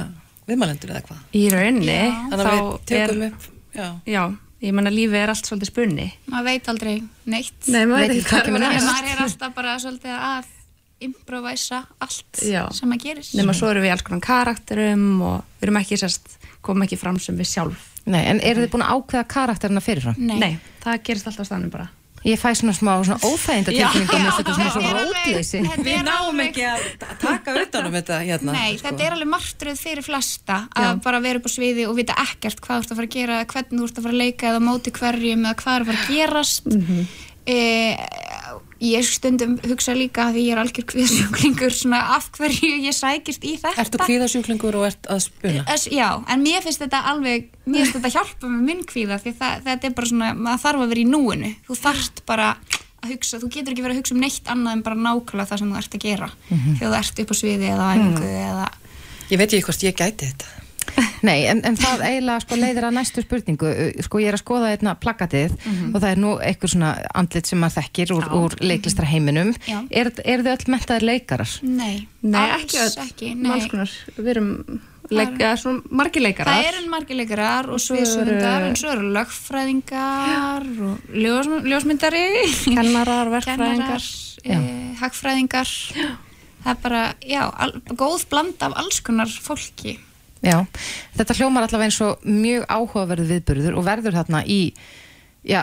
viðmælendur eða eitthvað. Í rauninni Þannig að við tökum upp, já. Já, ég menna lífið er allt svolítið spunni. maður veit aldrei neitt Nei, maður veit ekki hvað En næst. maður er alltaf bara svolítið að improvæsa allt Já. sem að gerist Nefna svo erum við alls konar karakterum og við erum ekki sérst, komum ekki fram sem við sjálf. Nei, en eru þið búin að ákveða karakterina fyrirfram? Nei. það gerist alltaf stannum bara. Ég fæ svona smá svona óþæginda tilfinningu Já, með þetta svona þetta svo er alveg- rótleysi. Við náum ekki að ta- taka utan um þetta hérna. Nei, sko. þetta er alveg martröð fyrir flesta að bara vera upp á sviði og vita ekkert hvað þú ert að fara að gera, eða hvernig þú ert að fara að leika eða móti hverjum eða hvað er að fara að gerast Mhm. e, Ég stundum hugsa líka að ég er algjör kviðsjúklingur svona af hverju ég sækist í þetta Ertu kvíðasjúklingur og ert að spuna? Es, já, en mér finnst þetta alveg mér finnst þetta hjálpa með minn kvíða því það, þetta er bara svona, maður þarf að vera í núinu þú þarft bara að hugsa þú getur ekki verið að hugsa um neitt annað en bara nákvæmlega það sem þú ert að gera Mhm. þegar þú ert upp á sviði eða á æfingu eða Ég veit ekki hvort ég gæti þetta. Nei, en, en það eiginlega sko leiðir að næstu spurningu Uh, sko ég er að skoða einna plakatið Mhm. og það er nú einhver svona andlit sem maður þekkir úr, úr leiklistra heiminum Já. er, er þið öll mentaðir leikarar? Nei, Nei, alls ekki öll. Við erum leik, eða svona margir leikarar. Það eru margir leikarar og Svo sviðsöfundar eru- en svo eru lögfræðingar og ljós, ljósmyndari Kennarar, verkfræðingar. Kennarar, e, hagfræðingar það er bara, já, al, góð bland af alls konar fólki Já, þetta hljómar allavega eins og mjög áhugaverð viðburður og verður þarna í, já,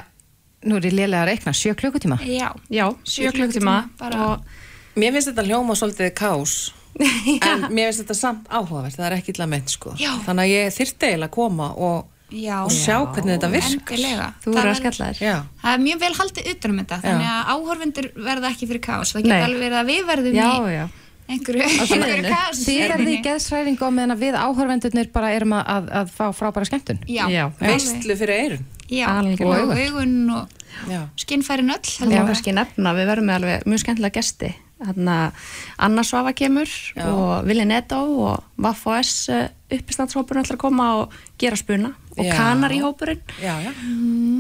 nú er ég lélega að reikna, sjö klukkutíma? Já, Já, sjö klukkutíma bara, og Mér finnst þetta hljóma svolítið kás en mér finnst þetta samt áhugavert það er ekki illa meint sko. Já. þannig að ég þyrfti eiginlega að koma og, já, og sjá hvernig þetta virkar. Endilega. Þú eru að skella þér. Já, Það er mjög vel haldið utan um þetta þannig að áhorfundur verða ekki fyrir kás það geta alveg verið að við verðum Já, í já. Einhverju, einhverju kás Þið verðið í geðsræðingu á meðan að við áhörvendurnir bara erum að, að, að fá frábæra skemmtun? Já, Já. veistlu fyrir eirun Já, og augun og Já, skinnfærin öll Það má kannski nefna, við verðum með alveg mjög skemmtilega gesti. Þannig að Anna Svafa kemur Já. og Vili Netto og Vaff og S uppistandshópurinn ætlar að koma og gera spuna. Og Já. Kanar í hópurinn. Já, já.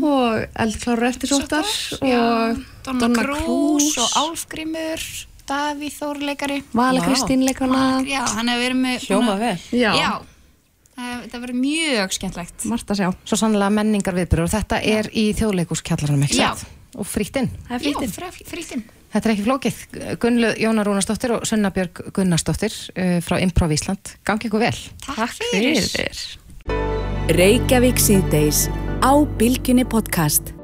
Og Eldkláru eftirsóttar og Donna, Donna Cruz Cruz og Álfgrímur Davíð Þór leikari Vala. Kristín leikana Já, hann hefur verið með Hljóma vel Já, Já, það það verður mjög skemmtlegt margt að sjá Svo sannlega menningar viðburður og þetta er í þjóðleikuskjallaranum, ekki Já. satt? Og frýttinn. Það er Já, frítin frítinn Þetta er ekki flókið. Gunnlu Jónar Rúnastóttir og Sunna Björg Gunnarsdóttir uh, frá Improv Ísland. Gangi ykkur vel. Takk fyrir fyrir Reykjavík síðdeis á Bilginni podcast.